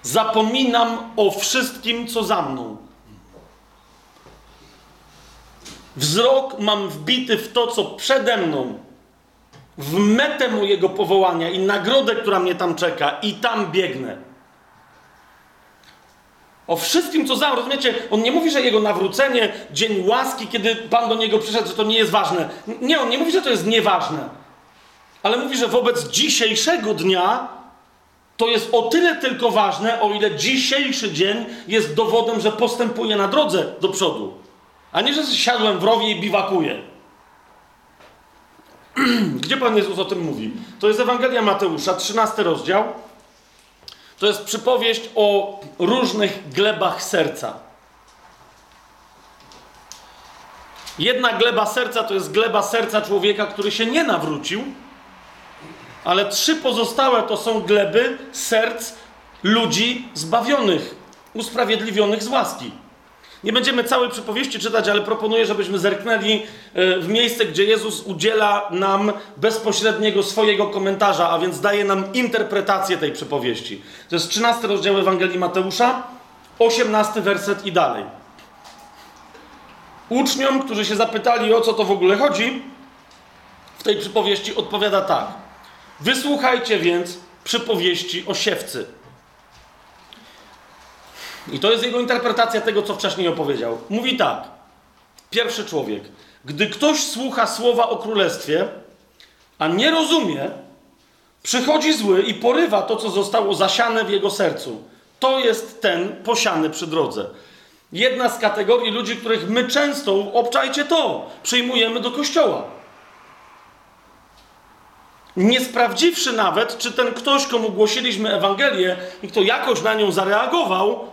Zapominam o wszystkim, co za mną. Wzrok mam wbity w to, co przede mną w metę mojego powołania i nagrodę, która mnie tam czeka, i tam biegnę. O wszystkim, co za, rozumiecie? On nie mówi, że jego nawrócenie, dzień łaski, kiedy Pan do niego przyszedł, że to nie jest ważne. Nie, on nie mówi, że to jest nieważne. Ale mówi, że wobec dzisiejszego dnia to jest o tyle tylko ważne, o ile dzisiejszy dzień jest dowodem, że postępuje na drodze do przodu. A nie, że siadłem w rowie i biwakuję. *clears throat* Gdzie Pan Jezus o tym mówi? To jest Ewangelia Mateusza, 13 rozdział. To jest przypowieść o różnych glebach serca. Jedna gleba serca to jest gleba serca człowieka, który się nie nawrócił, ale trzy pozostałe to są gleby serc ludzi zbawionych, usprawiedliwionych z łaski. Nie będziemy całej przypowieści czytać, ale proponuję, żebyśmy zerknęli e, w miejsce, gdzie Jezus udziela nam bezpośredniego swojego komentarza, a więc daje nam interpretację tej przypowieści. To jest 13 rozdział Ewangelii Mateusza, 18 werset i dalej. Uczniom, którzy się zapytali, o co to w ogóle chodzi, w tej przypowieści odpowiada tak. Wysłuchajcie więc przypowieści o siewcy. I to jest jego interpretacja tego, co wcześniej opowiedział. Mówi tak. Pierwszy człowiek. Gdy ktoś słucha słowa o królestwie, a nie rozumie, przychodzi zły i porywa to, co zostało zasiane w jego sercu. To jest ten posiany przy drodze. Jedna z kategorii ludzi, których my często, obczajcie to, przyjmujemy do kościoła. Nie sprawdziwszy nawet, czy ten ktoś, komu głosiliśmy Ewangelię i kto jakoś na nią zareagował,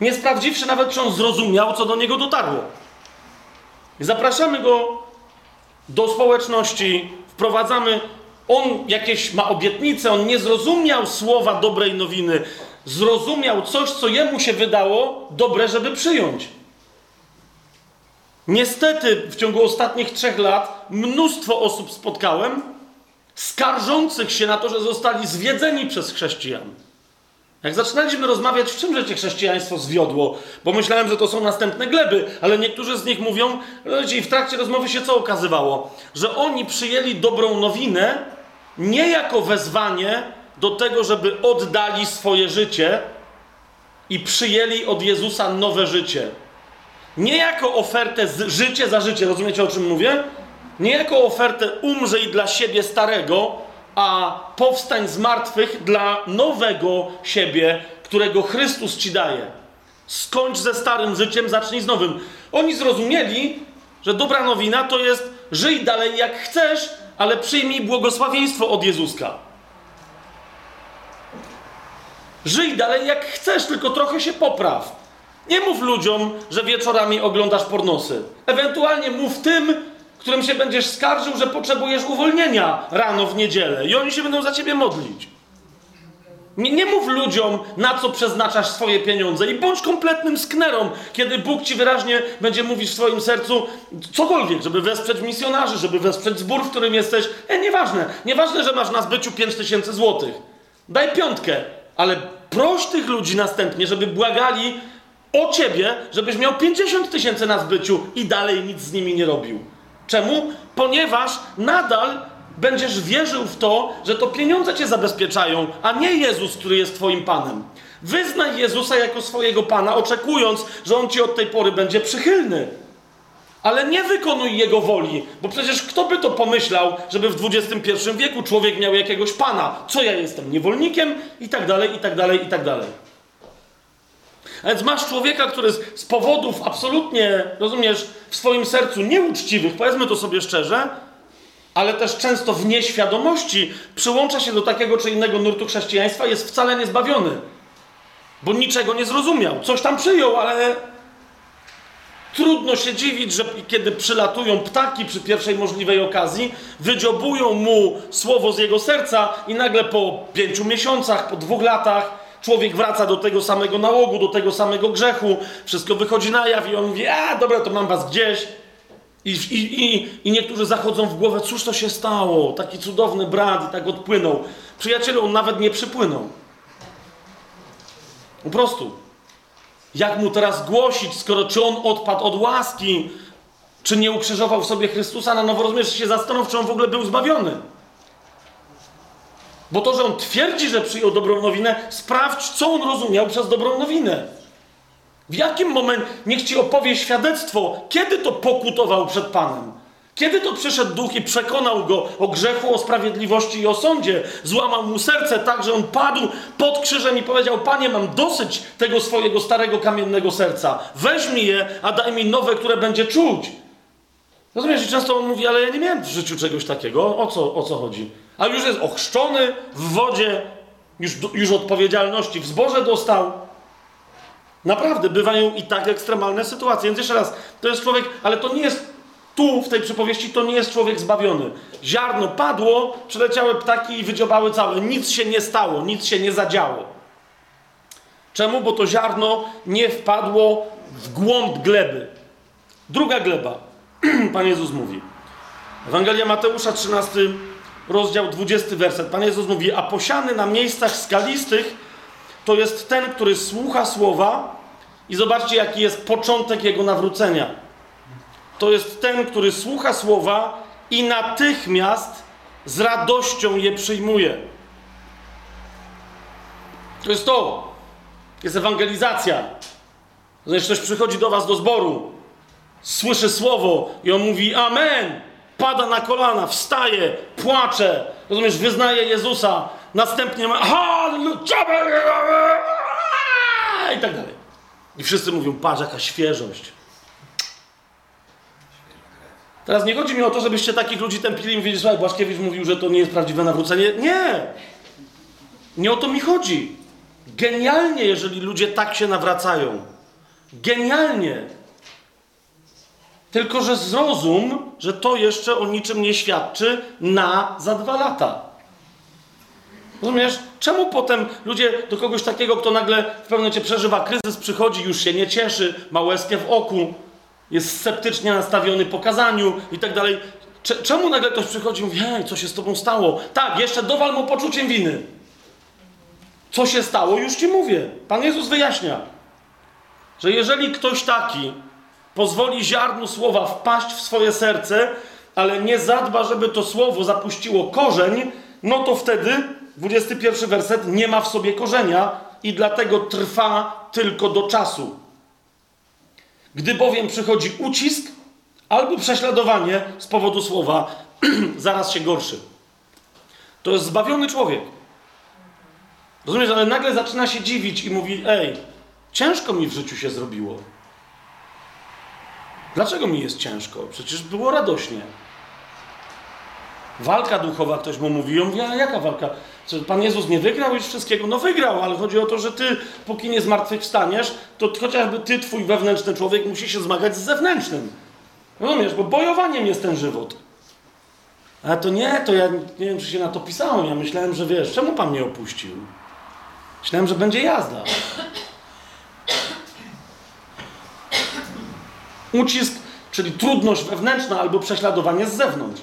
nie sprawdziwszy nawet, czy on zrozumiał, co do niego dotarło. Zapraszamy go do społeczności, wprowadzamy. On jakieś ma obietnice, on nie zrozumiał słowa dobrej nowiny. zrozumiał coś, co jemu się wydało dobre, żeby przyjąć. Niestety w ciągu ostatnich trzech lat mnóstwo osób spotkałem, skarżących się na to, że zostali zwiedzeni przez chrześcijan. Jak zaczynaliśmy rozmawiać, w czym życie chrześcijaństwo zwiodło, bo myślałem, że to są następne gleby, ale niektórzy z nich mówią, i w trakcie rozmowy się co okazywało? Że oni przyjęli dobrą nowinę nie jako wezwanie do tego, żeby oddali swoje życie i przyjęli od Jezusa nowe życie. Nie jako ofertę z życie za życie, rozumiecie o czym mówię? Nie jako ofertę umrzyj dla siebie starego, a powstań z martwych dla nowego siebie, którego Chrystus ci daje. Skończ ze starym życiem, zacznij z nowym. Oni zrozumieli, że dobra nowina to jest żyj dalej jak chcesz, ale przyjmij błogosławieństwo od Jezuska. Żyj dalej jak chcesz, tylko trochę się popraw. Nie mów ludziom, że wieczorami oglądasz pornosy. Ewentualnie mów tym, którym się będziesz skarżył, że potrzebujesz uwolnienia rano w niedzielę i oni się będą za ciebie modlić. Nie, nie mów ludziom, na co przeznaczasz swoje pieniądze i bądź kompletnym sknerą, kiedy Bóg ci wyraźnie będzie mówić w swoim sercu cokolwiek, żeby wesprzeć misjonarzy, żeby wesprzeć zbór, w którym jesteś. E, nieważne. Nieważne, że masz na zbyciu 5 tysięcy złotych. Daj piątkę, ale proś tych ludzi następnie, żeby błagali o ciebie, żebyś miał 50 tysięcy na zbyciu i dalej nic z nimi nie robił. Czemu? Ponieważ nadal będziesz wierzył w to, że to pieniądze cię zabezpieczają, a nie Jezus, który jest Twoim Panem. Wyznaj Jezusa jako swojego Pana, oczekując, że On ci od tej pory będzie przychylny. Ale nie wykonuj Jego woli, bo przecież kto by to pomyślał, żeby w XXI wieku człowiek miał jakiegoś Pana? Co ja jestem? Niewolnikiem? I tak dalej, i tak dalej, i tak dalej. A więc masz człowieka, który z, powodów absolutnie, rozumiesz, w swoim sercu nieuczciwych, powiedzmy to sobie szczerze, ale też często w nieświadomości przyłącza się do takiego czy innego nurtu chrześcijaństwa, jest wcale niezbawiony. Bo niczego nie zrozumiał. Coś tam przyjął, ale trudno się dziwić, że kiedy przylatują ptaki przy pierwszej możliwej okazji, wydziobują mu słowo z jego serca i nagle po pięciu miesiącach, po dwóch latach Człowiek wraca do tego samego nałogu, do tego samego grzechu, wszystko wychodzi na jaw i on mówi, a dobra, to mam was gdzieś. I, i, i, I niektórzy zachodzą w głowę, cóż to się stało? Taki cudowny brat i tak odpłynął. Przyjacielu, on nawet nie przypłynął. Po prostu. Jak mu teraz głosić, skoro czy on odpadł od łaski, czy nie ukrzyżował w sobie Chrystusa na nowo, rozumiesz, się zastanów, czy on w ogóle był zbawiony. Bo to, że on twierdzi, że przyjął dobrą nowinę, sprawdź, co on rozumiał przez dobrą nowinę. W jakim momencie, niech ci opowie świadectwo, kiedy to pokutował przed Panem. Kiedy to przyszedł duch i przekonał go o grzechu, o sprawiedliwości i o sądzie, złamał mu serce tak, że on padł pod krzyżem i powiedział: Panie, mam dosyć tego swojego starego kamiennego serca. Weź mi je, a daj mi nowe, które będzie czuć. Rozumiesz, i często on mówi, ale ja nie miałem w życiu czegoś takiego. O co, o co chodzi? A już jest ochrzczony w wodzie, już, już odpowiedzialności w zborze dostał. Naprawdę, bywają i tak ekstremalne sytuacje. Więc jeszcze raz, to jest człowiek, ale to nie jest tu, w tej przypowieści, to nie jest człowiek zbawiony. Ziarno padło, przyleciały ptaki i wydziobały całe. Nic się nie stało, nic się nie zadziało. Czemu? Bo to ziarno nie wpadło w głąb gleby. Druga gleba. *clears throat* Pan Jezus mówi. Ewangelia Mateusza, 13 rozdział 20 werset. Pan Jezus mówi, a posiany na miejscach skalistych to jest ten, który słucha słowa i zobaczcie, jaki jest początek jego nawrócenia. To jest ten, który słucha słowa i natychmiast z radością je przyjmuje. To jest to. Jest ewangelizacja. Znaczy, ktoś przychodzi do was do zboru, słyszy słowo i on mówi Amen pada na kolana, wstaje, płacze, rozumiesz, wyznaje Jezusa, następnie ma i tak dalej. I wszyscy mówią, patrz, jaka świeżość. Teraz nie chodzi mi o to, żebyście takich ludzi tępili i mówili, słuchaj, Błaszkiewicz mówił, że to nie jest prawdziwe nawrócenie. Nie! Nie o to mi chodzi. Genialnie, jeżeli ludzie tak się nawracają. Genialnie. Tylko, że zrozum, że to jeszcze o niczym nie świadczy na za dwa lata. Rozumiesz? czemu potem ludzie do kogoś takiego, kto nagle w pewnym momencie przeżywa kryzys, przychodzi, już się nie cieszy, ma łezkę w oku, jest sceptycznie nastawiony po kazaniu i tak dalej. Czemu nagle ktoś przychodzi i mówi, hej, co się z tobą stało? Tak, jeszcze dowal mu poczuciem winy. Co się stało, już ci mówię. Pan Jezus wyjaśnia, że jeżeli ktoś taki pozwoli ziarnu słowa wpaść w swoje serce, ale nie zadba, żeby to słowo zapuściło korzeń, no to wtedy, 21 werset, nie ma w sobie korzenia i dlatego trwa tylko do czasu. Gdy bowiem przychodzi ucisk albo prześladowanie z powodu słowa, *clears throat* zaraz się gorszy. To jest zbawiony człowiek. Rozumiesz, ale nagle zaczyna się dziwić i mówi: Ej, ciężko mi w życiu się zrobiło. Dlaczego mi jest ciężko? Przecież było radośnie. Walka duchowa, ktoś mu mówi, on mówi, a jaka walka? Czy Pan Jezus nie wygrał już wszystkiego? No wygrał, ale chodzi o to, że ty, póki nie zmartwychwstaniesz, to chociażby ty, twój wewnętrzny człowiek, musi się zmagać z zewnętrznym. Rozumiesz, bo bojowaniem jest ten żywot. Ale to nie, to ja nie wiem, czy się na to pisałem. Ja myślałem, że wiesz, czemu Pan mnie opuścił? Myślałem, że będzie jazda. Ucisk, czyli trudność wewnętrzna albo prześladowanie z zewnątrz.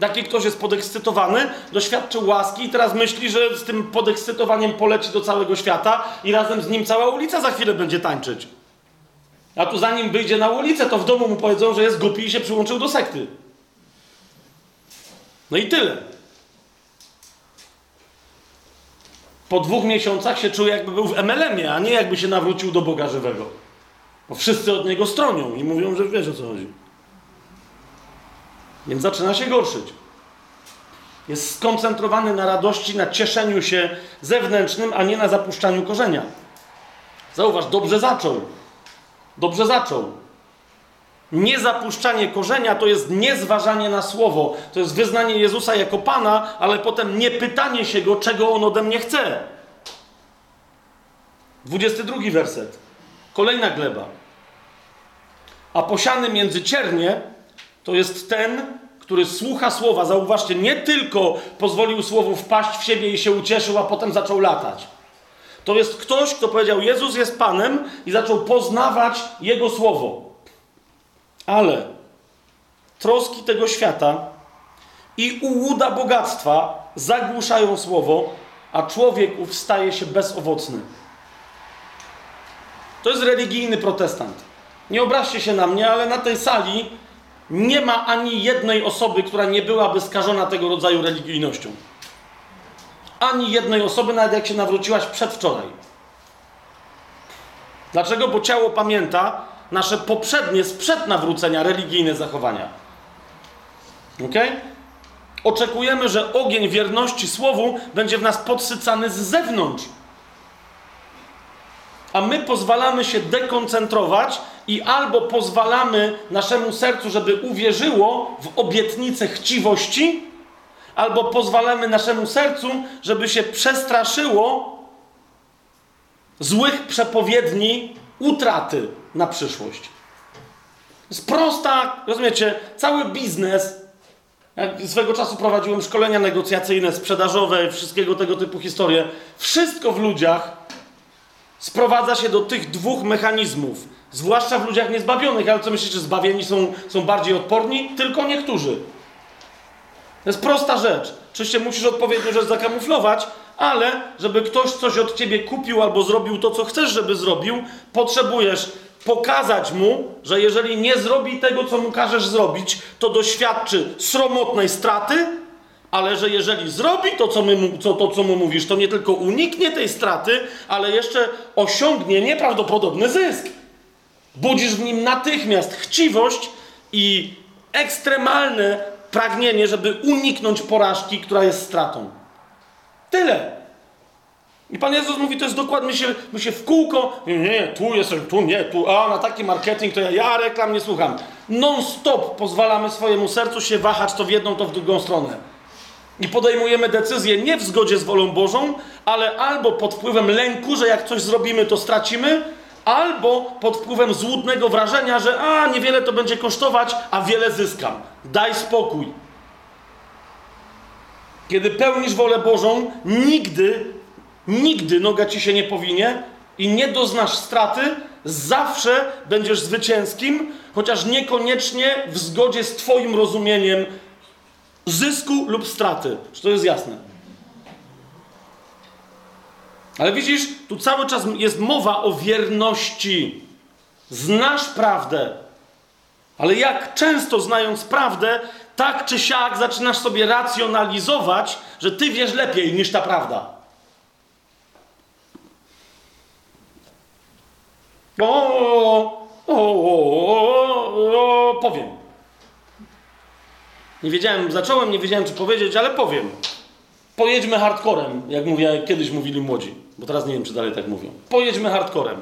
Taki ktoś jest podekscytowany, doświadczył łaski i teraz myśli, że z tym podekscytowaniem poleci do całego świata i razem z nim cała ulica za chwilę będzie tańczyć. A tu zanim wyjdzie na ulicę, to w domu mu powiedzą, że jest głupi i się przyłączył do sekty. No i tyle. Po dwóch miesiącach się czuje, jakby był w MLM-ie, a nie jakby się nawrócił do Boga żywego. Bo wszyscy od niego stronią i mówią, że wiesz o co chodzi. Więc zaczyna się gorszyć. Jest skoncentrowany na radości, na cieszeniu się zewnętrznym, a nie na zapuszczaniu korzenia. Zauważ, dobrze zaczął. Dobrze zaczął. Niezapuszczanie korzenia to jest niezważanie na słowo. To jest wyznanie Jezusa jako Pana, ale potem nie pytanie się go, czego on ode mnie chce. 22 werset. Kolejna gleba. A posiany między ciernie to jest ten, który słucha słowa. Zauważcie, nie tylko pozwolił słowu wpaść w siebie i się ucieszył, a potem zaczął latać. To jest ktoś, kto powiedział: Jezus jest Panem i zaczął poznawać Jego słowo. Ale troski tego świata i ułuda bogactwa zagłuszają słowo, a człowiek ów staje się bezowocny. To jest religijny protestant. Nie obraźcie się na mnie, ale na tej sali nie ma ani jednej osoby, która nie byłaby skażona tego rodzaju religijnością. Ani jednej osoby, nawet jak się nawróciłaś przedwczoraj. Dlaczego? Bo ciało pamięta nasze poprzednie, sprzed nawrócenia, religijne zachowania. Ok? Oczekujemy, że ogień wierności Słowu będzie w nas podsycany z zewnątrz. A my pozwalamy się dekoncentrować i albo pozwalamy naszemu sercu, żeby uwierzyło w obietnicę chciwości, albo pozwalamy naszemu sercu, żeby się przestraszyło złych przepowiedni utraty na przyszłość. Jest prosta, rozumiecie, cały biznes. Jak swego czasu prowadziłem szkolenia negocjacyjne, sprzedażowe, wszystkiego tego typu historie. Wszystko w ludziach sprowadza się do tych dwóch mechanizmów Zwłaszcza w ludziach niezbawionych, ale co myślicie, zbawieni są, są bardziej odporni? Tylko niektórzy. To jest prosta rzecz. Oczywiście musisz odpowiednio rzecz zakamuflować, ale żeby ktoś coś od ciebie kupił albo zrobił to, co chcesz, żeby zrobił, potrzebujesz pokazać mu, że jeżeli nie zrobi tego, co mu każesz zrobić, to doświadczy sromotnej straty, ale że jeżeli zrobi to, co, my, co, to, co mu mówisz, to nie tylko uniknie tej straty, ale jeszcze osiągnie nieprawdopodobny zysk. Budzisz w nim natychmiast chciwość i ekstremalne pragnienie, żeby uniknąć porażki, która jest stratą. Tyle. I Pan Jezus mówi, to jest dokładnie, my się, my się w kółko, nie, nie, tu jestem, tu nie, tu, a na taki marketing to ja, ja reklam nie słucham. Non-stop pozwalamy swojemu sercu się wahać to w jedną, to w drugą stronę. I podejmujemy decyzję nie w zgodzie z wolą Bożą, ale albo pod wpływem lęku, że jak coś zrobimy, to stracimy, albo pod wpływem złudnego wrażenia, że a niewiele to będzie kosztować, a wiele zyskam. Daj spokój. Kiedy pełnisz wolę Bożą, nigdy, nigdy noga ci się nie powinie i nie doznasz straty, zawsze będziesz zwycięskim, chociaż niekoniecznie w zgodzie z Twoim rozumieniem zysku lub straty. Czy to jest jasne? Ale widzisz, tu cały czas jest mowa o wierności. Znasz prawdę, ale jak często znając prawdę, tak czy siak zaczynasz sobie racjonalizować, że ty wiesz lepiej niż ta prawda. O, o, o, o, powiem. Nie wiedziałem, zacząłem, nie wiedziałem czy powiedzieć, ale powiem. Pojedźmy hardcorem, jak, mówię, kiedyś mówili młodzi, bo teraz nie wiem, czy dalej tak mówią. Pojedźmy hardcorem.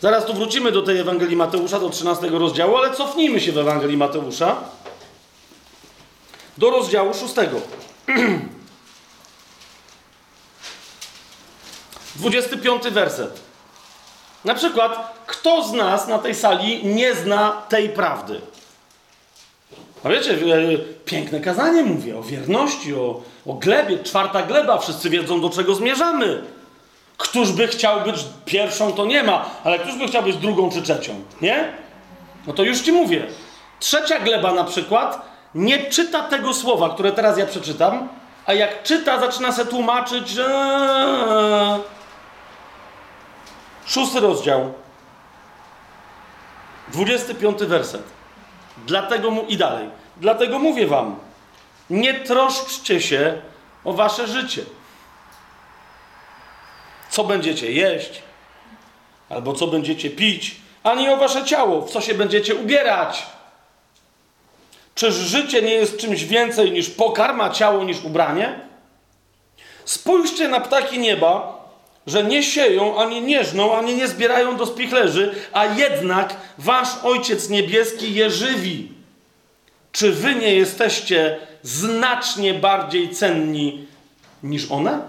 Zaraz tu wrócimy do tej Ewangelii Mateusza, do 13 rozdziału, ale cofnijmy się w Ewangelii Mateusza do rozdziału 6. 25 *clears throat* werset. Na przykład, kto z nas na tej sali nie zna tej prawdy? A wiecie, e, piękne kazanie mówię o wierności, o, o glebie. Czwarta gleba, wszyscy wiedzą, do czego zmierzamy. Któż by chciał być pierwszą, to nie ma, ale któż by chciał być drugą czy trzecią, nie? No to już ci mówię. Trzecia gleba na przykład nie czyta tego słowa, które teraz ja przeczytam, a jak czyta, zaczyna się tłumaczyć, że. Szósty rozdział. 25 werset. Dlatego mu i dalej. Dlatego mówię wam, nie troszczcie się o wasze życie co będziecie jeść, albo co będziecie pić, ani o wasze ciało, w co się będziecie ubierać. Czyż życie nie jest czymś więcej niż pokarma, ciało niż ubranie? Spójrzcie na ptaki nieba, że nie sieją, ani nie żną, ani nie zbierają do spichlerzy, a jednak wasz Ojciec Niebieski je żywi. Czy wy nie jesteście znacznie bardziej cenni niż one?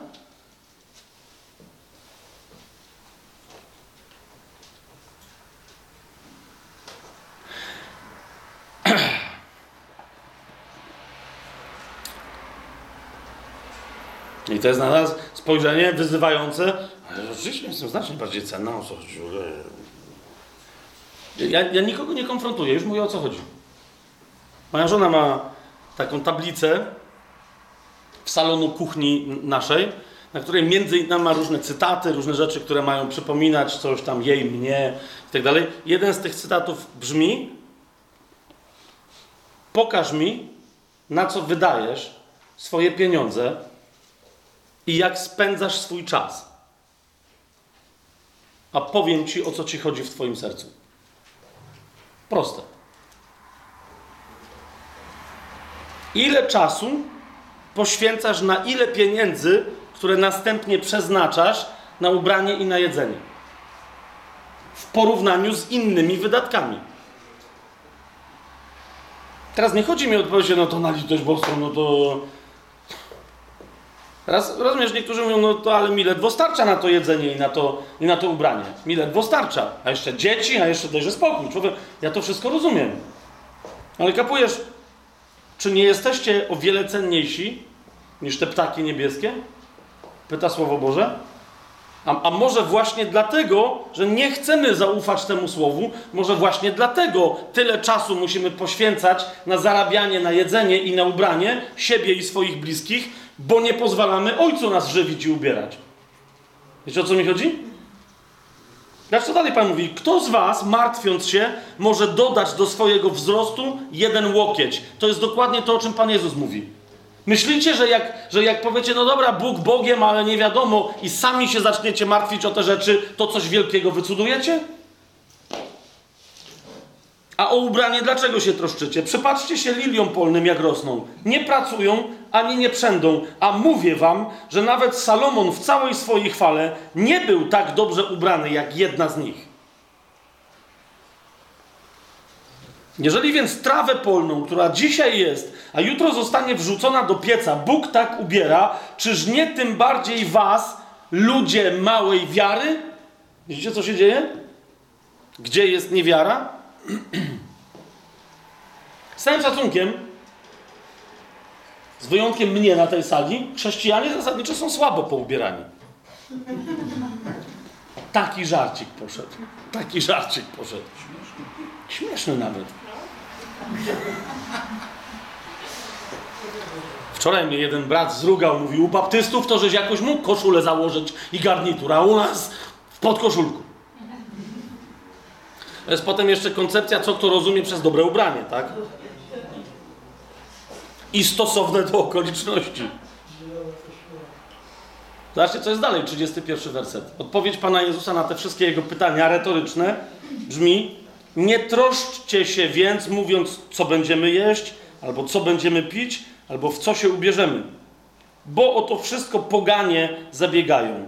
*clears throat* I to jest na nas spojrzenie wyzywające. Ale rzeczywiście jestem znacznie bardziej cenna, o co chodzi. Ja, ja nikogo nie konfrontuję, już mówię o co chodzi. Moja żona ma taką tablicę w salonu kuchni naszej, na której między innymi ma różne cytaty, różne rzeczy, które mają przypominać coś tam jej, mnie i tak. Jeden z tych cytatów brzmi: Pokaż mi, na co wydajesz swoje pieniądze i jak spędzasz swój czas. A powiem ci, o co ci chodzi w Twoim sercu. Proste. Ile czasu poświęcasz na ile pieniędzy, które następnie przeznaczasz na ubranie i na jedzenie? W porównaniu z innymi wydatkami. Teraz nie chodzi mi o odpowiedź, no to na litość boską, no to Raz, rozumiesz, niektórzy mówią, no to ale mi ledwo starcza na to jedzenie i na to, i na to ubranie. Mi ledwo starcza. A jeszcze dzieci, a jeszcze dajże spokój. Człowiek, ja to wszystko rozumiem. Ale kapujesz, czy nie jesteście o wiele cenniejsi niż te ptaki niebieskie? Pyta Słowo Boże. A, a może właśnie dlatego, że nie chcemy zaufać temu słowu, może właśnie dlatego tyle czasu musimy poświęcać na zarabianie, na jedzenie i na ubranie siebie i swoich bliskich, bo nie pozwalamy Ojcu nas żywić i ubierać. Wiecie o co mi chodzi? Znaczy, co dalej Pan mówi? Kto z Was, martwiąc się, może dodać do swojego wzrostu jeden łokieć? To jest dokładnie to, o czym Pan Jezus mówi. Myślicie, że jak, że jak powiecie, no dobra, Bóg Bogiem, ale nie wiadomo, i sami się zaczniecie martwić o te rzeczy, to coś wielkiego wycudujecie? A o ubranie dlaczego się troszczycie? Przypatrzcie się liliom polnym, jak rosną. Nie pracują, ani nie przędą. A mówię wam, że nawet Salomon w całej swojej chwale nie był tak dobrze ubrany, jak jedna z nich. Jeżeli więc trawę polną, która dzisiaj jest, a jutro zostanie wrzucona do pieca, Bóg tak ubiera, czyż nie tym bardziej was, ludzie małej wiary? Widzicie, co się dzieje? Gdzie jest niewiara? *clears throat* Z całym szacunkiem, z wyjątkiem mnie na tej sali, chrześcijanie zasadniczo są słabo poubierani. Taki żarcik poszedł. Taki żarcik poszedł. Śmieszny nawet. Wczoraj mnie jeden brat zrugał, mówił, u baptystów to żeś jakoś mógł koszulę założyć i garnitur, a u nas w podkoszulku. Jest potem jeszcze koncepcja, co kto rozumie przez dobre ubranie, tak? I stosowne do okoliczności. Zobaczcie, co jest dalej, 31 werset. Odpowiedź Pana Jezusa na te wszystkie jego pytania retoryczne brzmi: Nie troszczcie się więc, mówiąc, co będziemy jeść, albo co będziemy pić, albo w co się ubierzemy. Bo o to wszystko poganie zabiegają.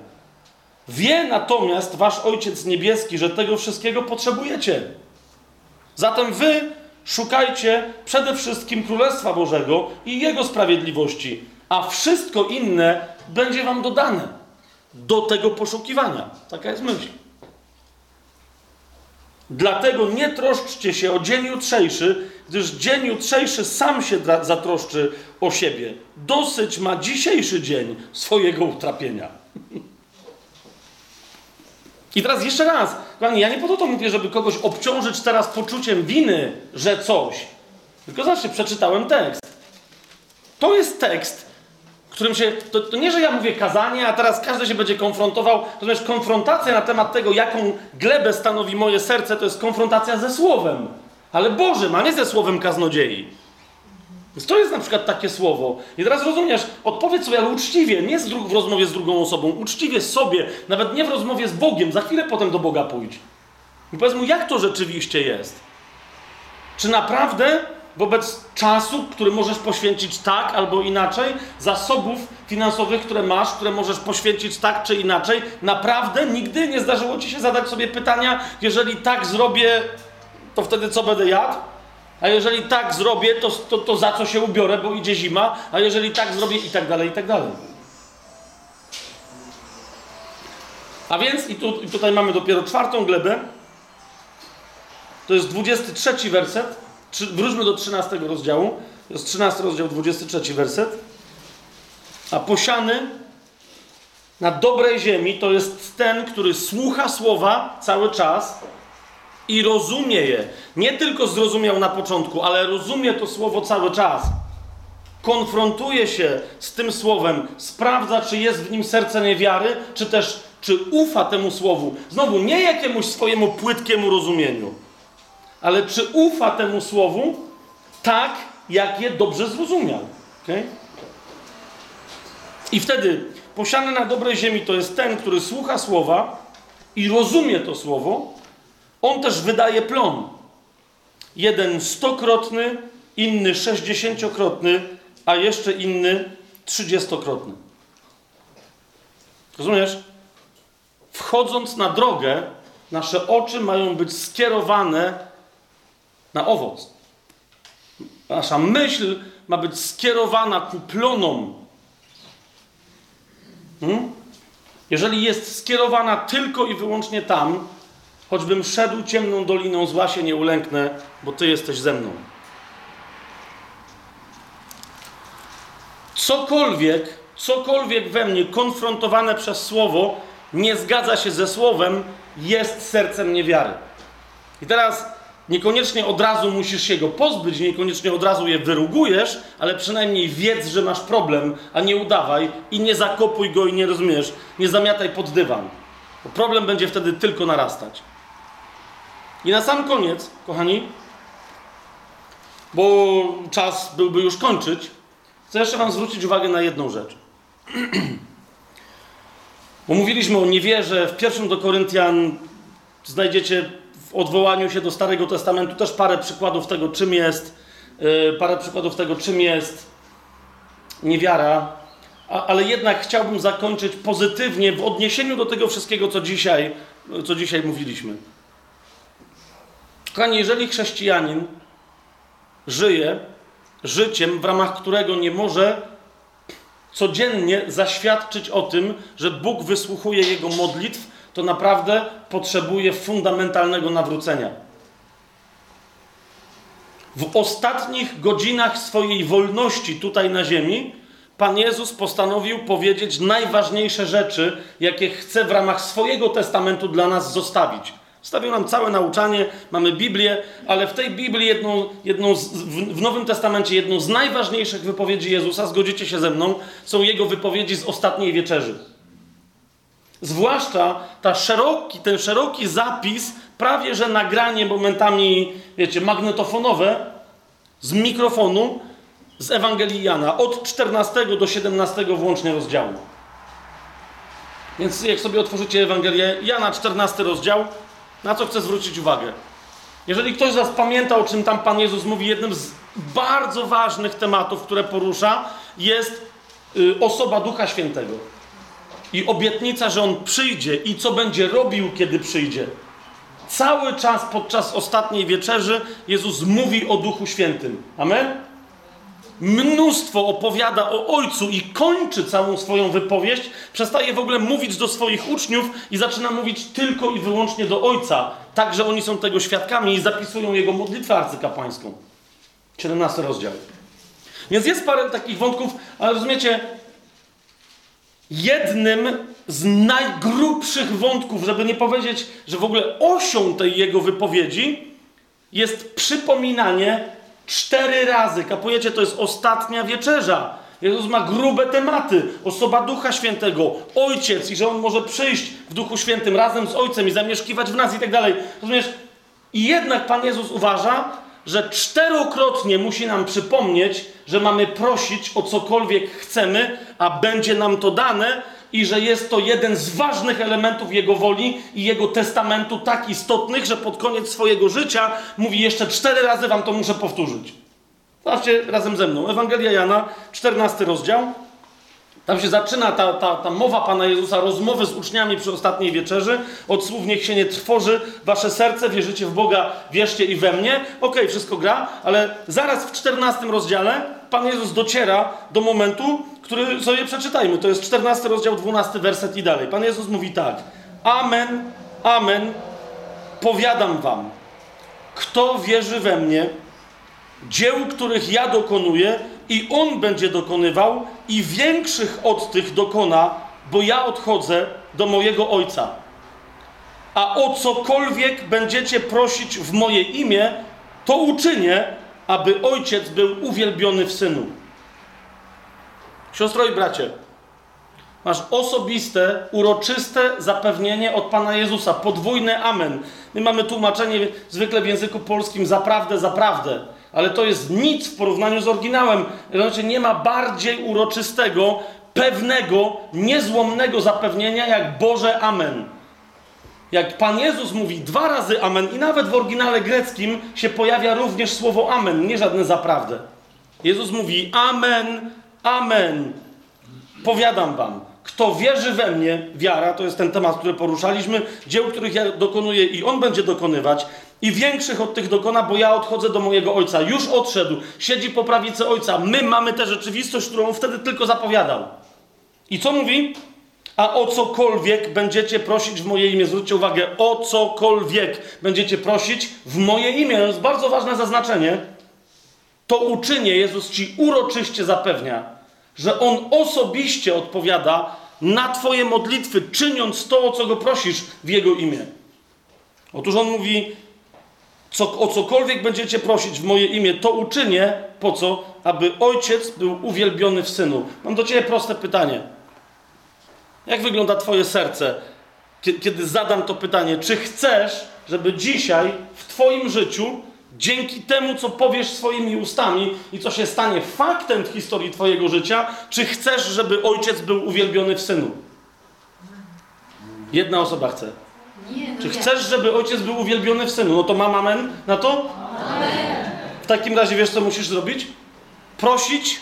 Wie natomiast Wasz Ojciec Niebieski, że tego wszystkiego potrzebujecie. Zatem Wy szukajcie przede wszystkim Królestwa Bożego i Jego sprawiedliwości, a wszystko inne będzie Wam dodane do tego poszukiwania. Taka jest myśl. Dlatego nie troszczcie się o dzień jutrzejszy, gdyż dzień jutrzejszy sam się zatroszczy o siebie. Dosyć ma dzisiejszy dzień swojego utrapienia. *laughs* I teraz jeszcze raz, kochani, ja nie po to mówię, żeby kogoś obciążyć teraz poczuciem winy, że coś. Tylko zobaczcie, przeczytałem tekst. To jest tekst, którym się. To, to, nie, że ja mówię kazanie, a teraz każdy się będzie konfrontował. Natomiast konfrontacja na temat tego, jaką glebę stanowi moje serce, to jest konfrontacja ze Słowem. Ale Bożym, a nie ze Słowem kaznodziei. Więc to jest na przykład takie słowo. I teraz rozumiesz, odpowiedz sobie, ale uczciwie, nie w rozmowie z drugą osobą, uczciwie sobie, nawet nie w rozmowie z Bogiem, za chwilę potem do Boga pójdź. I powiedz mu, jak to rzeczywiście jest. Czy naprawdę wobec czasu, który możesz poświęcić tak albo inaczej, zasobów finansowych, które masz, które możesz poświęcić tak czy inaczej, naprawdę nigdy nie zdarzyło ci się zadać sobie pytania, jeżeli tak zrobię, to wtedy co będę jadł? A jeżeli tak zrobię, to, to, to za co się ubiorę, bo idzie zima, a jeżeli tak zrobię i tak dalej, i tak dalej. A więc, i, tu, i tutaj mamy dopiero czwartą glebę, to jest 23 werset, wróćmy do 13 rozdziału, to jest 13 rozdział, 23 werset. A posiany na dobrej ziemi to jest ten, który słucha słowa cały czas i rozumie je. Nie tylko zrozumiał na początku, ale rozumie to słowo cały czas. Konfrontuje się z tym słowem, sprawdza, czy jest w nim serce niewiary, czy też czy ufa temu słowu. Znowu, nie jakiemuś swojemu płytkiemu rozumieniu, ale czy ufa temu słowu tak, jak je dobrze zrozumiał. Okay? I wtedy posiany na dobrej ziemi to jest ten, który słucha słowa i rozumie to słowo on też wydaje plon. Jeden stokrotny, inny sześćdziesięciokrotny, a jeszcze inny trzydziestokrotny. Rozumiesz? Wchodząc na drogę, nasze oczy mają być skierowane na owoc. Nasza myśl ma być skierowana ku plonom. Hmm? Jeżeli jest skierowana tylko i wyłącznie tam, Choćbym szedł ciemną doliną, zła się nie ulęknę, bo Ty jesteś ze mną. Cokolwiek, cokolwiek we mnie konfrontowane przez Słowo nie zgadza się ze Słowem, jest sercem niewiary. I teraz niekoniecznie od razu musisz się go pozbyć, niekoniecznie od razu je wyrugujesz, ale przynajmniej wiedz, że masz problem, a nie udawaj i nie zakopuj go i nie rozumiesz, nie zamiataj pod dywan. Bo problem będzie wtedy tylko narastać. I na sam koniec, kochani, bo czas byłby już kończyć, chcę jeszcze Wam zwrócić uwagę na jedną rzecz. *clears throat* Bo mówiliśmy o niewierze. W pierwszym do Koryntian znajdziecie w odwołaniu się do Starego Testamentu też parę przykładów tego, czym jest, yy, parę przykładów tego, czym jest niewiara. A, ale jednak chciałbym zakończyć pozytywnie w odniesieniu do tego wszystkiego, co dzisiaj, co dzisiaj mówiliśmy. Kochani, jeżeli chrześcijanin żyje życiem, w ramach którego nie może codziennie zaświadczyć o tym, że Bóg wysłuchuje jego modlitw, to naprawdę potrzebuje fundamentalnego nawrócenia. w ostatnich godzinach swojej wolności tutaj na ziemi, Pan Jezus postanowił powiedzieć najważniejsze rzeczy, jakie chce w ramach swojego testamentu dla nas zostawić. Stawił nam całe nauczanie, mamy Biblię, ale w tej Biblii jedną, jedną z, w, w Nowym Testamencie jedną z najważniejszych wypowiedzi Jezusa, zgodzicie się ze mną, są jego wypowiedzi z ostatniej wieczerzy. Zwłaszcza ta szeroki, ten szeroki zapis, prawie że nagranie momentami, wiecie, magnetofonowe z mikrofonu z Ewangelii Jana od 14 do 17 włącznie rozdziału. Więc jak sobie otworzycie Ewangelię Jana, 14 rozdział, na co chcę zwrócić uwagę? Jeżeli ktoś z Was pamięta, o czym tam Pan Jezus mówi, jednym z bardzo ważnych tematów, które porusza, jest y, osoba Ducha Świętego. I obietnica, że On przyjdzie i co będzie robił, kiedy przyjdzie. Cały czas podczas ostatniej wieczerzy Jezus mówi o Duchu Świętym. Amen? Mnóstwo opowiada o Ojcu i kończy całą swoją wypowiedź. Przestaje w ogóle mówić do swoich uczniów i zaczyna mówić tylko i wyłącznie do Ojca. Tak, że oni są tego świadkami i zapisują Jego modlitwę arcykapłańską. 17 rozdział. Więc jest parę takich wątków, ale rozumiecie, jednym z najgrubszych wątków, żeby nie powiedzieć, że w ogóle osią tej jego wypowiedzi, jest przypominanie cztery razy. Kapujecie, to jest ostatnia wieczerza. Jezus ma grube tematy. Osoba Ducha Świętego, Ojciec i że On może przyjść w Duchu Świętym razem z Ojcem i zamieszkiwać w nas i tak dalej. Rozumiesz? I jednak Pan Jezus uważa, że czterokrotnie musi nam przypomnieć, że mamy prosić o cokolwiek chcemy, a będzie nam to dane, i że jest to jeden z ważnych elementów Jego woli i Jego testamentu, tak istotnych, że pod koniec swojego życia mówi jeszcze cztery razy Wam to muszę powtórzyć. Zobaczcie razem ze mną. Ewangelia Jana, 14 rozdział. Tam się zaczyna ta, ta, ta mowa Pana Jezusa, rozmowy z uczniami przy ostatniej wieczerzy. Od słów niech się nie trwoży wasze serce, wierzycie w Boga, wierzcie i we mnie. Okej, okay, wszystko gra, ale zaraz w 14 rozdziale Pan Jezus dociera do momentu, który sobie przeczytajmy. To jest 14 rozdział, 12 werset i dalej. Pan Jezus mówi tak. Amen, amen, powiadam wam, kto wierzy we mnie, dzieł, których ja dokonuję, i on będzie dokonywał, i większych od tych dokona, bo ja odchodzę do mojego Ojca. A o cokolwiek będziecie prosić w moje imię, to uczynię, aby Ojciec był uwielbiony w Synu. Siostro i bracie, masz osobiste, uroczyste zapewnienie od Pana Jezusa, podwójne amen. My mamy tłumaczenie zwykle w języku polskim zaprawdę, zaprawdę, ale to jest nic w porównaniu z oryginałem. Znaczy nie ma bardziej uroczystego, pewnego, niezłomnego zapewnienia jak Boże amen. Jak Pan Jezus mówi dwa razy amen i nawet w oryginale greckim się pojawia również słowo amen, nie żadne zaprawdę. Jezus mówi amen, Amen. Powiadam wam, kto wierzy we mnie, wiara, to jest ten temat, który poruszaliśmy, dzieł, których ja dokonuję i on będzie dokonywać, i większych od tych dokona, bo ja odchodzę do mojego ojca. Już odszedł, siedzi po prawicy ojca. My mamy tę rzeczywistość, którą wtedy tylko zapowiadał. I co mówi? A o cokolwiek będziecie prosić w moje imię. Zwróćcie uwagę, o cokolwiek będziecie prosić w moje imię. To jest bardzo ważne zaznaczenie. To uczynię, Jezus ci uroczyście zapewnia że On osobiście odpowiada na Twoje modlitwy, czyniąc to, o co Go prosisz w Jego imię. Otóż On mówi, co, o cokolwiek będziecie prosić w moje imię, to uczynię, po co? Aby Ojciec był uwielbiony w Synu. Mam do Ciebie proste pytanie. Jak wygląda Twoje serce, kiedy zadam to pytanie? Czy chcesz, żeby dzisiaj w Twoim życiu dzięki temu, co powiesz swoimi ustami i co się stanie faktem w historii Twojego życia, czy chcesz, żeby ojciec był uwielbiony w synu? Jedna osoba chce. Nie, no czy chcesz, żeby ojciec był uwielbiony w synu? No to mam amen na to? Amen. W takim razie wiesz, co musisz zrobić? Prosić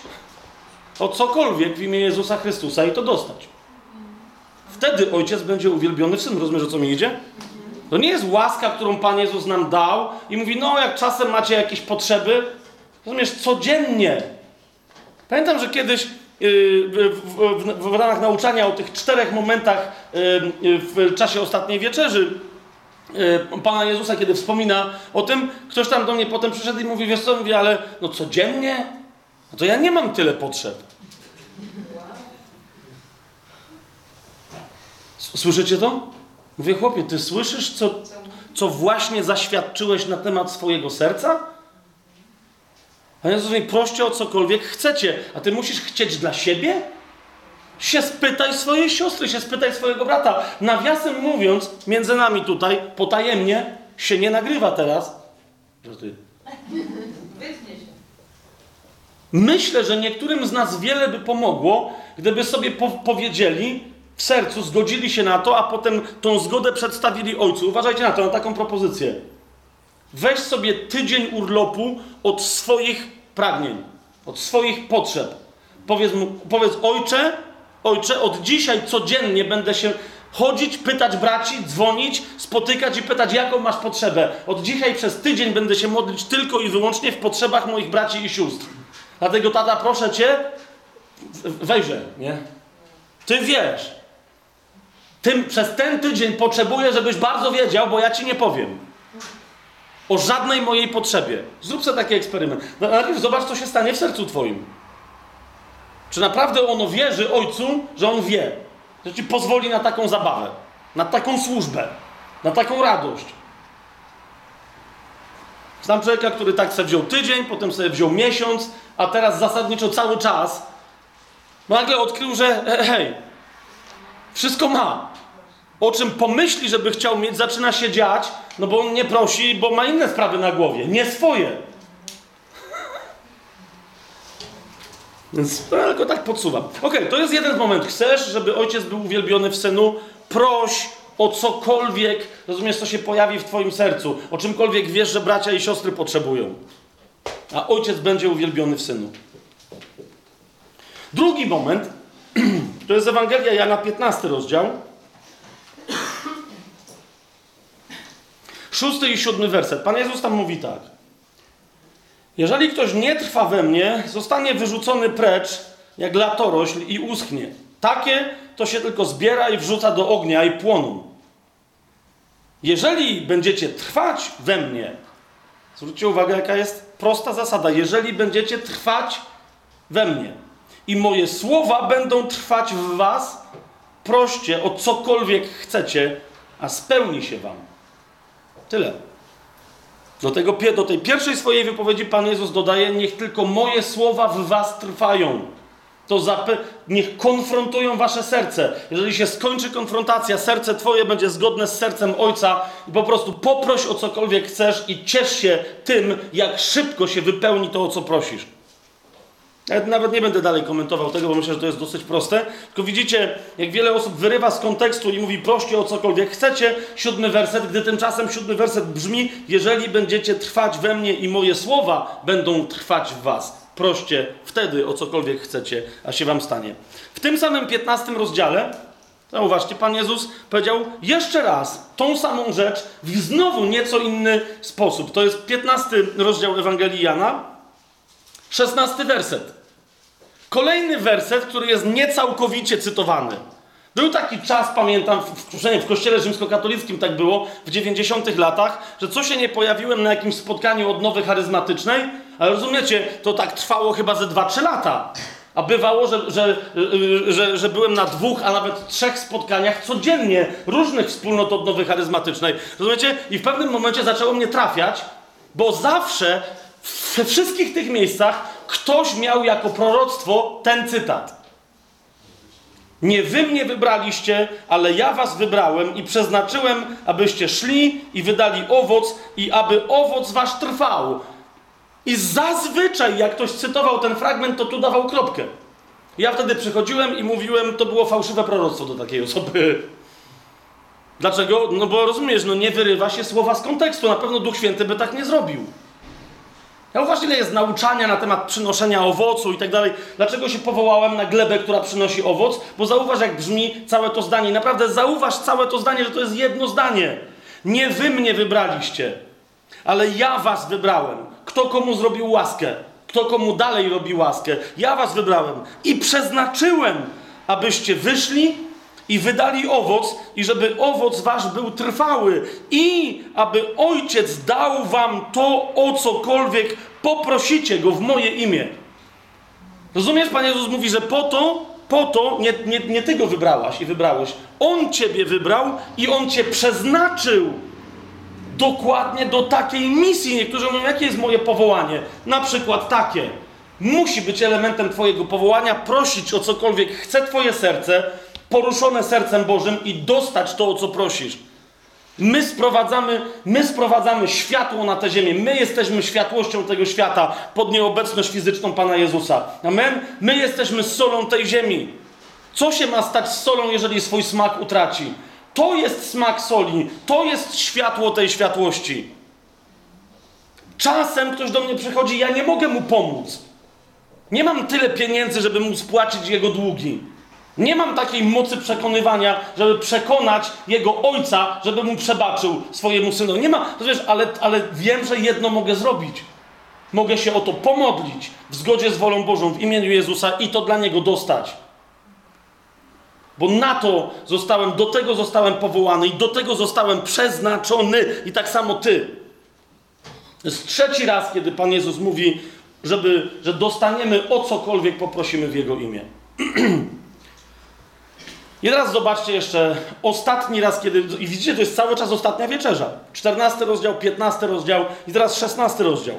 o cokolwiek w imię Jezusa Chrystusa i to dostać. Wtedy ojciec będzie uwielbiony w synu. Rozumiesz, o co mi idzie? To nie jest łaska, którą Pan Jezus nam dał i mówi, no jak czasem macie jakieś potrzeby, rozumiesz, codziennie. Pamiętam, że kiedyś w, w, ramach nauczania o tych czterech momentach yy, w czasie ostatniej wieczerzy Pana Jezusa, kiedy wspomina o tym, ktoś tam do mnie potem przyszedł i mówi, wiesz co, mówi, ale no codziennie? No to ja nie mam tyle potrzeb. Słyszycie to? Mówię, chłopie, ty słyszysz, co, co właśnie zaświadczyłeś na temat swojego serca? A Jezus mówi, proście o cokolwiek chcecie, a ty musisz chcieć dla siebie? Się spytaj swojej siostry, się spytaj swojego brata. Nawiasem mówiąc, między nami tutaj, potajemnie, się nie nagrywa teraz. Żartuję. Myślę, że niektórym z nas wiele by pomogło, gdyby sobie po powiedzieli w sercu, zgodzili się na to, a potem tą zgodę przedstawili ojcu. Uważajcie na to, na taką propozycję. Weź sobie tydzień urlopu od swoich pragnień, od swoich potrzeb. Powiedz, mu, powiedz ojcze, ojcze, od dzisiaj codziennie będę się chodzić, pytać braci, dzwonić, spotykać i pytać, jaką masz potrzebę. Od dzisiaj przez tydzień będę się modlić tylko i wyłącznie w potrzebach moich braci i sióstr. Dlatego, tata, proszę cię, wejrze, nie? Ty wiesz. Tym, przez ten tydzień potrzebuję, żebyś bardzo wiedział, bo ja ci nie powiem. O żadnej mojej potrzebie. Zrób sobie taki eksperyment. No, najpierw zobacz, co się stanie w sercu twoim. Czy naprawdę ono wierzy ojcu, że on wie, że ci pozwoli na taką zabawę, na taką służbę, na taką radość. Znam człowieka, który tak sobie wziął tydzień, potem sobie wziął miesiąc, a teraz zasadniczo cały czas nagle odkrył, że hej, wszystko ma. O czym pomyśli, żeby chciał mieć, zaczyna się dziać, no bo on nie prosi, bo ma inne sprawy na głowie, nie swoje. Więc tylko tak podsuwam. Ok, to jest jeden moment. Chcesz, żeby ojciec był uwielbiony w synu? Proś o cokolwiek, rozumiesz, co się pojawi w twoim sercu. O czymkolwiek wiesz, że bracia i siostry potrzebują. A ojciec będzie uwielbiony w synu. Drugi moment, *clears throat* to jest Ewangelia Jana 15 rozdział. Szósty i siódmy werset. Pan Jezus tam mówi tak. Jeżeli ktoś nie trwa we mnie, zostanie wyrzucony precz jak latorośl i uschnie. Takie to się tylko zbiera i wrzuca do ognia i płoną. Jeżeli będziecie trwać we mnie, zwróćcie uwagę, jaka jest prosta zasada. Jeżeli będziecie trwać we mnie i moje słowa będą trwać w was, proście o cokolwiek chcecie, a spełni się wam. Tyle. Do, tego, do tej pierwszej swojej wypowiedzi Pan Jezus dodaje: Niech tylko moje słowa w Was trwają. To niech konfrontują Wasze serce. Jeżeli się skończy konfrontacja, serce Twoje będzie zgodne z sercem Ojca i po prostu poproś o cokolwiek chcesz i ciesz się tym, jak szybko się wypełni to, o co prosisz. Ja nawet nie będę dalej komentował tego, bo myślę, że to jest dosyć proste. Tylko widzicie, jak wiele osób wyrywa z kontekstu i mówi proście o cokolwiek chcecie, siódmy werset, gdy tymczasem siódmy werset brzmi, jeżeli będziecie trwać we mnie i moje słowa będą trwać w was. Proście wtedy o cokolwiek chcecie, a się wam stanie. W tym samym 15 rozdziale, zauważcie, Pan Jezus powiedział jeszcze raz tą samą rzecz w znowu nieco inny sposób. To jest 15 rozdział Ewangelii Jana, 16 werset. Kolejny werset, który jest niecałkowicie cytowany. Był taki czas, pamiętam, w, w kościele rzymskokatolickim tak było, w 90 latach, że co się nie pojawiłem na jakimś spotkaniu odnowy charyzmatycznej, ale rozumiecie, to tak trwało chyba ze 2-3 lata. A bywało, że, że, że, że, byłem na dwóch, a nawet trzech spotkaniach codziennie różnych wspólnot odnowy charyzmatycznej. Rozumiecie? I w pewnym momencie zaczęło mnie trafiać, bo zawsze we wszystkich tych miejscach ktoś miał jako proroctwo ten cytat. Nie wy mnie wybraliście, ale ja was wybrałem i przeznaczyłem, abyście szli i wydali owoc, i aby owoc wasz trwał. I zazwyczaj, jak ktoś cytował ten fragment, to tu dawał kropkę. Ja wtedy przychodziłem i mówiłem, to było fałszywe proroctwo do takiej osoby. Dlaczego? No bo rozumiesz, no nie wyrywa się słowa z kontekstu. Na pewno Duch Święty by tak nie zrobił. Ja uważam, ile jest nauczania na temat przynoszenia owocu i tak dalej. Dlaczego się powołałem na glebę, która przynosi owoc? Bo zauważ, jak brzmi całe to zdanie. I naprawdę zauważ całe to zdanie, że to jest jedno zdanie. Nie wy mnie wybraliście, ale ja was wybrałem. Kto komu zrobił łaskę? Kto komu dalej robi łaskę? Ja was wybrałem i przeznaczyłem, abyście wyszli i wydali owoc, i żeby owoc wasz był trwały, i aby ojciec dał wam to, o cokolwiek poprosicie go w moje imię. Rozumiesz, Pan Jezus mówi, że po to, po to nie, nie, nie ty go wybrałaś i wybrałeś. On ciebie wybrał i on cię przeznaczył dokładnie do takiej misji. Niektórzy mówią, jakie jest moje powołanie? Na przykład takie. Musi być elementem Twojego powołania prosić o cokolwiek chce Twoje serce, poruszone sercem Bożym i dostać to, o co prosisz. My sprowadzamy, my sprowadzamy światło na tę ziemię. My jesteśmy światłością tego świata pod nieobecność fizyczną Pana Jezusa. Amen? My jesteśmy solą tej ziemi. Co się ma stać z solą, jeżeli swój smak utraci? To jest smak soli, to jest światło tej światłości. Czasem ktoś do mnie przychodzi, ja nie mogę mu pomóc. Nie mam tyle pieniędzy, żeby mu spłacić jego długi. Nie mam takiej mocy przekonywania, żeby przekonać jego ojca, żeby mu przebaczył swojemu synowi. Nie ma, wiesz, ale, ale wiem, że jedno mogę zrobić. Mogę się o to pomodlić w zgodzie z wolą Bożą, w imieniu Jezusa i to dla niego dostać. Bo na to zostałem, do tego zostałem powołany i do tego zostałem przeznaczony. I tak samo ty. To jest trzeci raz, kiedy Pan Jezus mówi, żeby, że dostaniemy o cokolwiek poprosimy w Jego imię. *clears throat* I teraz zobaczcie jeszcze ostatni raz, kiedy. I widzicie, to jest cały czas ostatnia wieczerza. 14 rozdział, 15 rozdział i teraz 16 rozdział.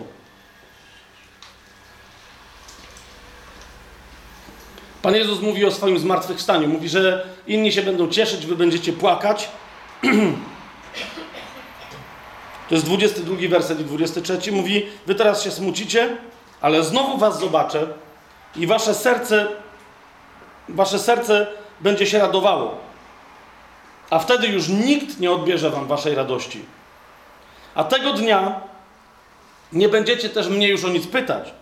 Pan Jezus mówi o swoim zmartwychwstaniu. Mówi, że inni się będą cieszyć, wy będziecie płakać. *clears throat* To jest 22 werset i 23. Mówi, wy teraz się smucicie, ale znowu was zobaczę i wasze serce, wasze serce będzie się radowało. A wtedy już nikt nie odbierze wam waszej radości. A tego dnia nie będziecie też mnie już o nic pytać.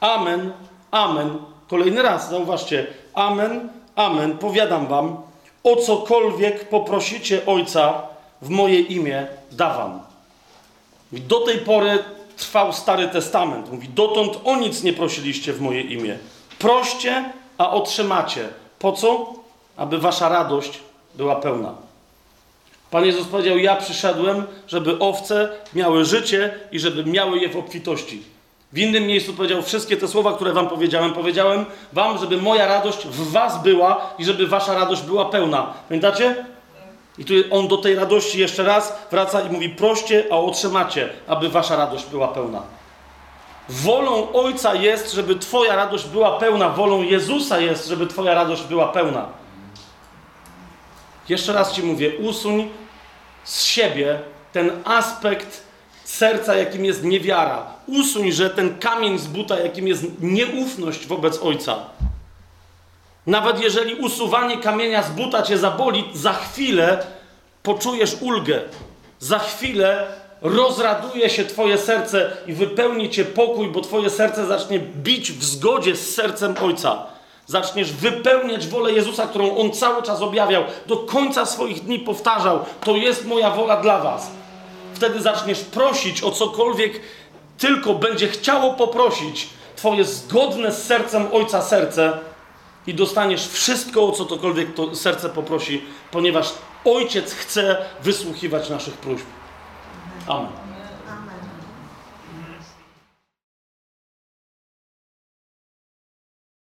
Amen, amen. Kolejny raz, zauważcie. Amen, amen. Powiadam wam, o cokolwiek poprosicie Ojca w moje imię, dawam. I do tej pory trwał Stary Testament. Mówi, dotąd o nic nie prosiliście w moje imię. Proście, a otrzymacie. Po co? Aby wasza radość była pełna. Pan Jezus powiedział: Ja przyszedłem, żeby owce miały życie i żeby miały je w obfitości. W innym miejscu powiedział: Wszystkie te słowa, które wam powiedziałem, powiedziałem wam, żeby moja radość w was była i żeby wasza radość była pełna. Pamiętacie? I tu on do tej radości jeszcze raz wraca i mówi: Proście, a otrzymacie, aby wasza radość była pełna. Wolą Ojca jest, żeby Twoja radość była pełna. Wolą Jezusa jest, żeby Twoja radość była pełna. Jeszcze raz Ci mówię: usuń z siebie ten aspekt serca, jakim jest niewiara. Usuń, że ten kamień z buta, jakim jest nieufność wobec Ojca. Nawet jeżeli usuwanie kamienia z buta cię zaboli, za chwilę poczujesz ulgę. Za chwilę rozraduje się Twoje serce i wypełni Cię pokój, bo Twoje serce zacznie bić w zgodzie z sercem Ojca. Zaczniesz wypełniać wolę Jezusa, którą On cały czas objawiał. Do końca swoich dni powtarzał: To jest moja wola dla Was. Wtedy zaczniesz prosić o cokolwiek, tylko będzie chciało poprosić Twoje zgodne z sercem Ojca serce i dostaniesz wszystko, o co to serce poprosi, ponieważ Ojciec chce wysłuchiwać naszych próśb. Amen.